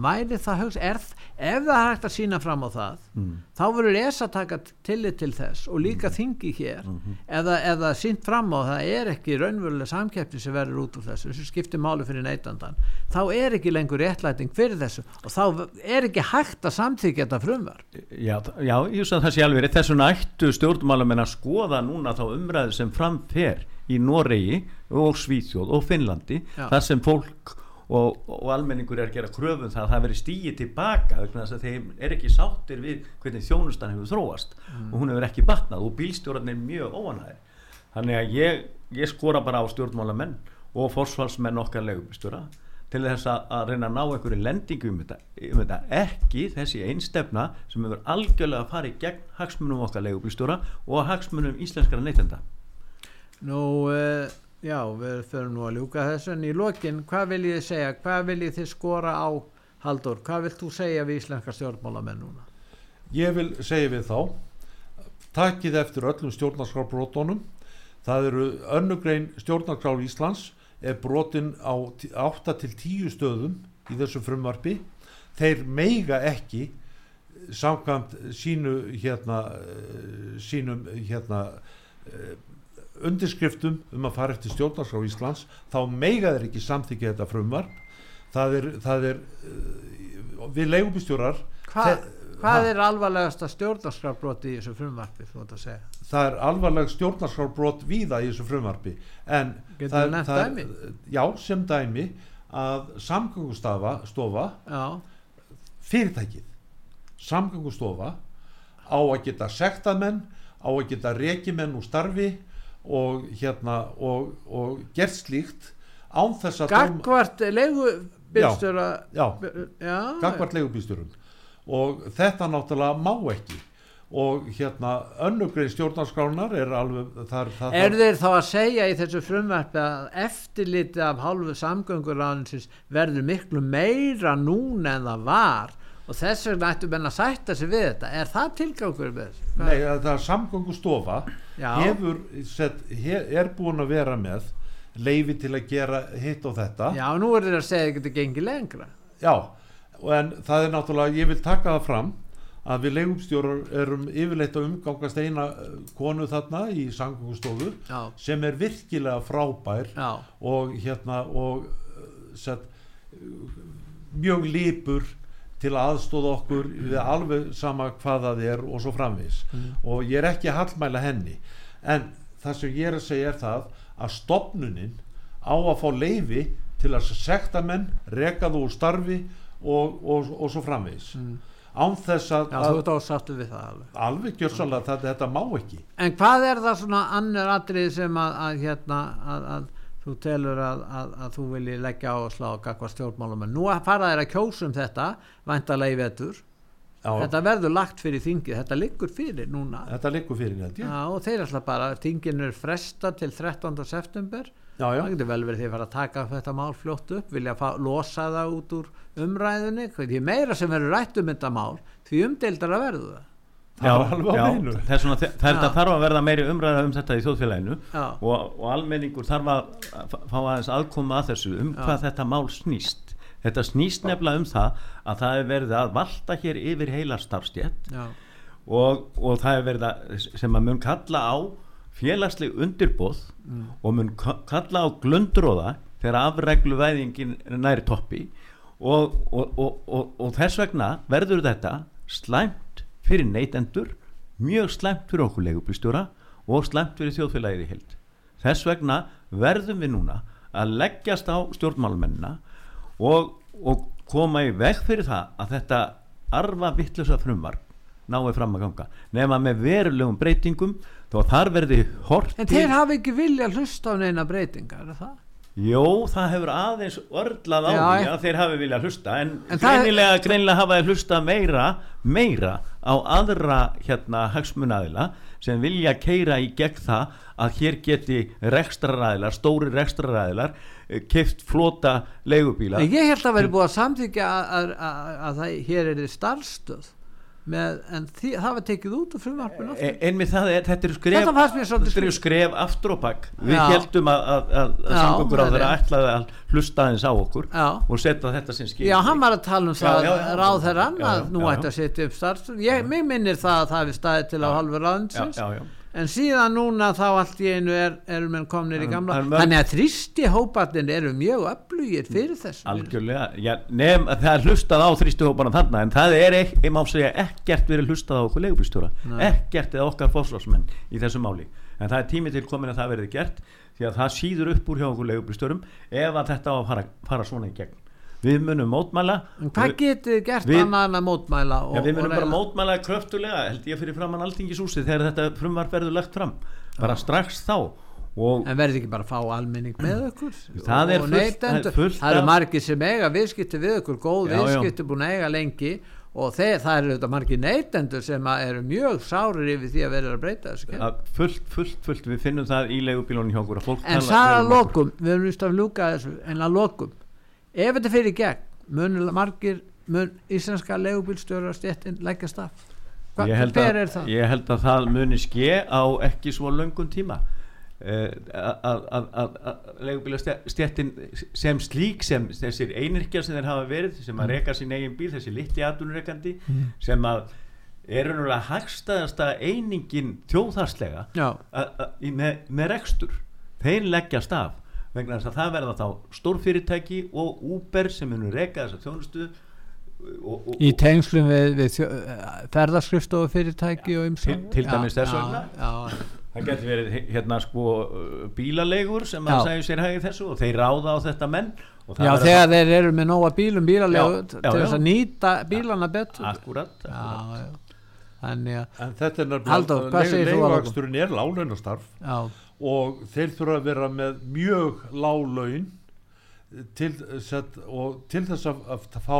væri það hugsa er, ef það hægt að sína fram á það Mm. þá verður ESA taka tillit til þess og líka þingi hér eða, eða sínt fram á það er ekki raunverulega samkeppni sem verður út úr þessu sem skiptir máli fyrir neytandan þá er ekki lengur réttlæting fyrir þessu og þá er ekki hægt að samþykja þetta frumvar já, já, ég veist að það sé alveg rétt. þess vegna ættu stjórnmálamenn að skoða núna þá umræðu sem framfer í Noregi og Svíþjóð og Finnlandi Já. þar sem fólk og, og almenningur er að gera kröfum það að það veri stíið tilbaka að þeim er ekki sáttir við hvernig þjónustan hefur þróast. Og hún hefur ekki batnað og bílstjórarnir er mjög óanæðir þannig að ég, ég skora bara á stjórnmálamenn og forsvalsmenn okkar legubílstjóra til þess að, að reyna að ná einhverju lendingu um þetta, um þetta. Ekki þessi einstefna sem hefur algjörlega að fara í gegn hagsmunum okkar legubílstjóra og hagsmunum íslenskara neytenda. Nú, uh, já, við förum nú að ljúka þessu en í lokin, hvað viljið þið segja, hvað viljið þið skora á Haldur, hvað vilt þú segja við íslenska stjórnmálamenn núna? ég vil segja við þá takið eftir öllum stjórnarskrárbrotunum. Það eru önnugrein stjórnarskrár Íslands er brotin á 8 til 10 stöðum í þessu frumvarpi. Þeir meiga ekki samkvæmt sínu hérna eh, sínum hérna eh, undirskriftum um að fara eftir stjórnarskrá Íslands þá meiga þeir ekki samþykja þetta frumvarp það er, það er eh, við leigubistjórar Hva, hvað er alvarlegasta stjórnarskrarbroti í þessu frumvarpi, þú ert að segja? það er alvarleg stjórnarskrárbrot víða í þessu frumvarpi en það, það, dæmi? já sem dæmi að samgöngustafa stofa Já, fyrirtækið samgöngustofa á að geta sektað menn á að geta reki menn úr starfi og hérna og, og gert slíkt án þess að gagvart leigubílstjóra, já, já, gagvart leigubýsturum og þetta náttúrulega má ekki. Og hérna önnugrein stjórnarskránar er alveg þar, það, Er þeir þá að segja í þessu frumvarpi að eftirliti af hálfu samgönguráðinsins verður miklu meira núna en það var og þess vegna ættu menn að sætta sig við þetta er það tilgangur með þessu? Nei, að það er samgöngustofa Já. hefur sett, he, er búin að vera með leifi til að gera hitt og þetta Já, nú er þeir að segja að það getur gengið lengra Já, en það er náttúrulega, ég vil taka það fram að við leigumstjórar erum yfirleitt að umgangast eina eh, konu þarna í samgöngustofu Já. sem er virkilega frábær Já, og hérna og eh, sett, eh, mjög lípur til að aðstóða okkur við alveg sama hvað það er og svo framvis og ég er ekki að hallmæla henni. En það sem ég er að segja er það að stopnunin á að fá leifi til að sekta menn reka þú úr starfi og, og, og svo framvis án þess að, já þú ert ásáttu við það alveg. Alveg gjörsalega þetta, þetta má ekki. En hvað er það svona annar atrið sem að, að hérna að, að þú telur að, að, að þú vilji leggja á að slá gagvað stjórnmálum en nú fara þeir að kjósum þetta væntalega í vetur. Já, þetta verður lagt fyrir þingið, þetta liggur fyrir núna. Þetta liggur fyrir Já, og þeir ætla bara, þingin er fresta til 13. september. Já, já. það getur vel verið því að fara að taka þetta mál fljótt upp vilja losa það út úr umræðunni. Því meira sem verður rætt um þetta mál því umdeildar að verðu það það er alveg á já, hreinu. þess vegna þe- þetta Já. þarf að verða meiri umræða um þetta í þjóðfélaginu Já. og, og almenningur þarf að fá aðeins aðkoma að þessu um Já. hvað þetta mál snýst þetta snýst nefnilega um það að það er verið að valta hér yfir heila starfstjett já, og, og það er verið að sem að mun kalla á félagsleg undirbóð og mun ka- kalla á glundróða þegar afregluvæðingin er næri toppi og, og, og, og, og þess vegna verður þetta slæmt fyrir neytendur mjög slæmt fyrir okkur leigubílstjóra og slæmt fyrir þjóðfélagið í heild þess vegna verðum við núna að leggjast á stjórnmálmennina og, og koma í veg fyrir það að þetta arfa vittlusa frumvarp náði fram að ganga nema með verulegum breytingum að þar verði hort en þeir hafa ekki vilja hlusta á neina breytingar er það? Jó, það hefur aðeins örlað á því að þeir hafi viljað hlusta en, En greinilega, greinilega hafa þeir hlusta meira meira á aðra hérna hagsmunaðila sem vilja keira í gegn það að hér geti rekstraræðilar, stóri rekstraræðilar keift flota leigubíla. En ég held að veri búið að samþykja að, að, að, að hér er starfstöð með, en því, það var tekið út úr frumvarpinu E- einmitt það er, þetta eru skref Þetta fannst mér svolítið þetta eru skref. aftur og bakk við Já. heldum að, að, að, samgöngur á er þeirra ætlaði að hlusta aðeins á okkur Já. og setja þetta sem skil. Já, hann var að tala um Já, það ráð þeirra að nú ætti að setja upp starfstöð ég, minnir það að það hefði staðið til á halvu ráðinsins. En síðan núna þá allt í einu er, erum menn komnir í gamla mörg- þannig að þrýsti hóparnir eru mjög öflugir fyrir þessu. Algjörlega, já, nefn að það er hlustað á þrýstuhóparna þarna en það er ekki, ég má segja, ekkert verið hlustað á okkur leigubílstjóra, Nei. ekkert eða okkar fósflásmenn í þessu máli. En það er tími til komin að það verði gert því að það síður upp úr hjá okkur leigubílstjórum ef að þetta á að fara, fara svona í gegn við munum mótmæla. Hvað þið gert við- annað en að mótmæla og, Já, við munum bara mótmæla kröftulega held ég fyrir framann alþingishúsi þegar þetta frumvarp verður lagt fram. Bara strax þá. En verði ekki bara að fá almenning með okkur Það er fullt- það er eru af- margir sem eiga viðskipti við okkur góð Já, já. viðskipti búin að eiga lengi. Og þeir, það eru þetta margir neytendur sem eru mjög sárir yfir því að vera að breyta þessu fullt, fullt, fullt. Við finnum það í leigubílunum hjá okkur en það vel að um lokum við erum vist að ljúka þessu en að lokum ef þetta fyrir gegn mun margir mun íslenska leigubílstjóra stjettin leggjast af hvað að, er það? ég held að það muni ske á ekki svo löngum tíma. Eh, að leigubílastjettin sem slík sem þessir einirkjar sem þeir hafa verið sem Mm. að reka sín eigin bíl þessi litli atunrekandi sem að er raunverulega hagstæðasta einingin þjóðharslega með, með rekstur. Þeir leggjast af vegna þess að það verða þá stórfyrirtæki og Uber sem munur reka þessa þjónustu og, og, í tengslum við, við ferðarskrifstofu fyrirtæki og ymsa Til- til dæmis þess vegna. já, það getur verið hérna sko uh, bílalegur sem að segja sér hægir þessu og þeir ráða á þetta menn og það já þegar þeir eru með nóga bílum bílalegu Já, til já, þess já. að nýta bílana betur akkurat, já, akkurat. já. að en þetta er að lokum? leiguaksturinn er lálaunastarf já, og þeir þurfa að vera með mjög lág laun til, set, og til þess að, að fá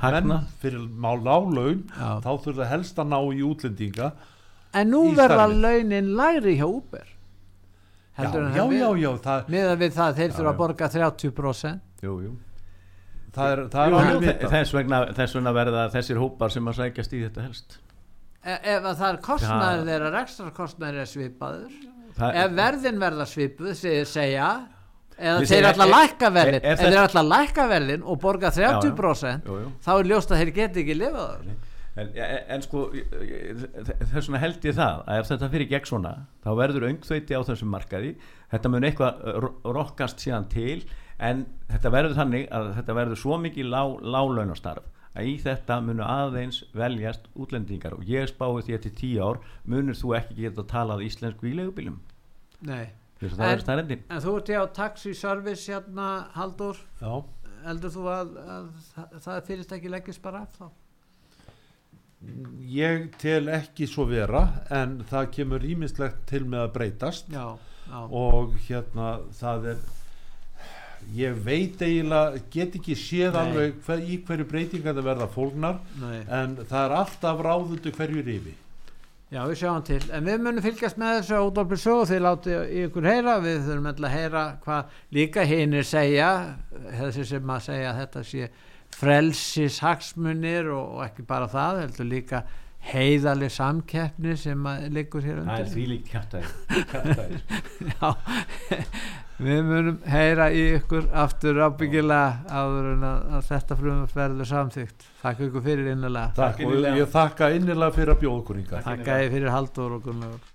Hagnað. menn fyrir má lág laun Já. þá þurfa helst að ná í útlendinga en nú verða launin lægri hjá Uber. Heldur en já, það já, já, það, miðað við það að þeir þurfa að borga 30% Jú, jú. það er, það er Jú, þess, vegna, þess vegna verða þessir hópar sem að sækjast í þetta helst. E ef að það er kostnæður þeirra ekstra kostnæður er svipaður ef verðin verða svipuð segja eða þeir að ef- lækka verðin. ef- þeir ætla að lækka verðin og borga 30% jú, jú. þá er ljóst að þeir geti ekki lifað En, en, en sko þess vegna held ég það að ef þetta fyrir gegn svona þá verður öngþveiti á þessum markaði. Þetta mun eitthvað ro- rokkast síðan til en þetta verður þannig að þetta verður svo mikið lá, lálaunastarf að í þetta munu aðeins veljast útlendingar. Og ég spái því að til tíu ár munur þú ekki geta talað íslensku í legubílum Nei. þess að það En- er en þú ert hjá taxi service hérna Haldur já, heldur þú að, að, það- það fyrirtæki leggist bara af þá? Ég tel ekki svo vera en það kemur rýmislegt til með að breytast. Já, já, og hérna það er ég veit eiginlega get ekki séð Nei. alveg hver, í hverju breytingar það verða fólknar nei. en það er alltaf ráðundu hverju rifi. Já, við sjáum til, en við munum fylgjast með þessu á útvarpið sögu þið látið ykkur heyra, við þurfum alltaf að heyra hvað líka hinnir segja, þessi sem að segja að þetta sé frelsis hagsmunir og, og ekki bara það, heldur líka heiðaleg samkeppni sem að liggur hér það er undir. því líkt kjartaði Já, við munum heyra í ykkur aftur ábyggilega áður en að, að þetta frumum verður samþygt. Takk ykkur fyrir innilega. Takk, og innilega. ég þakka innilega fyrir að bjóða okkur hingað Takk að fyrir Halldór og Gunnlaugur.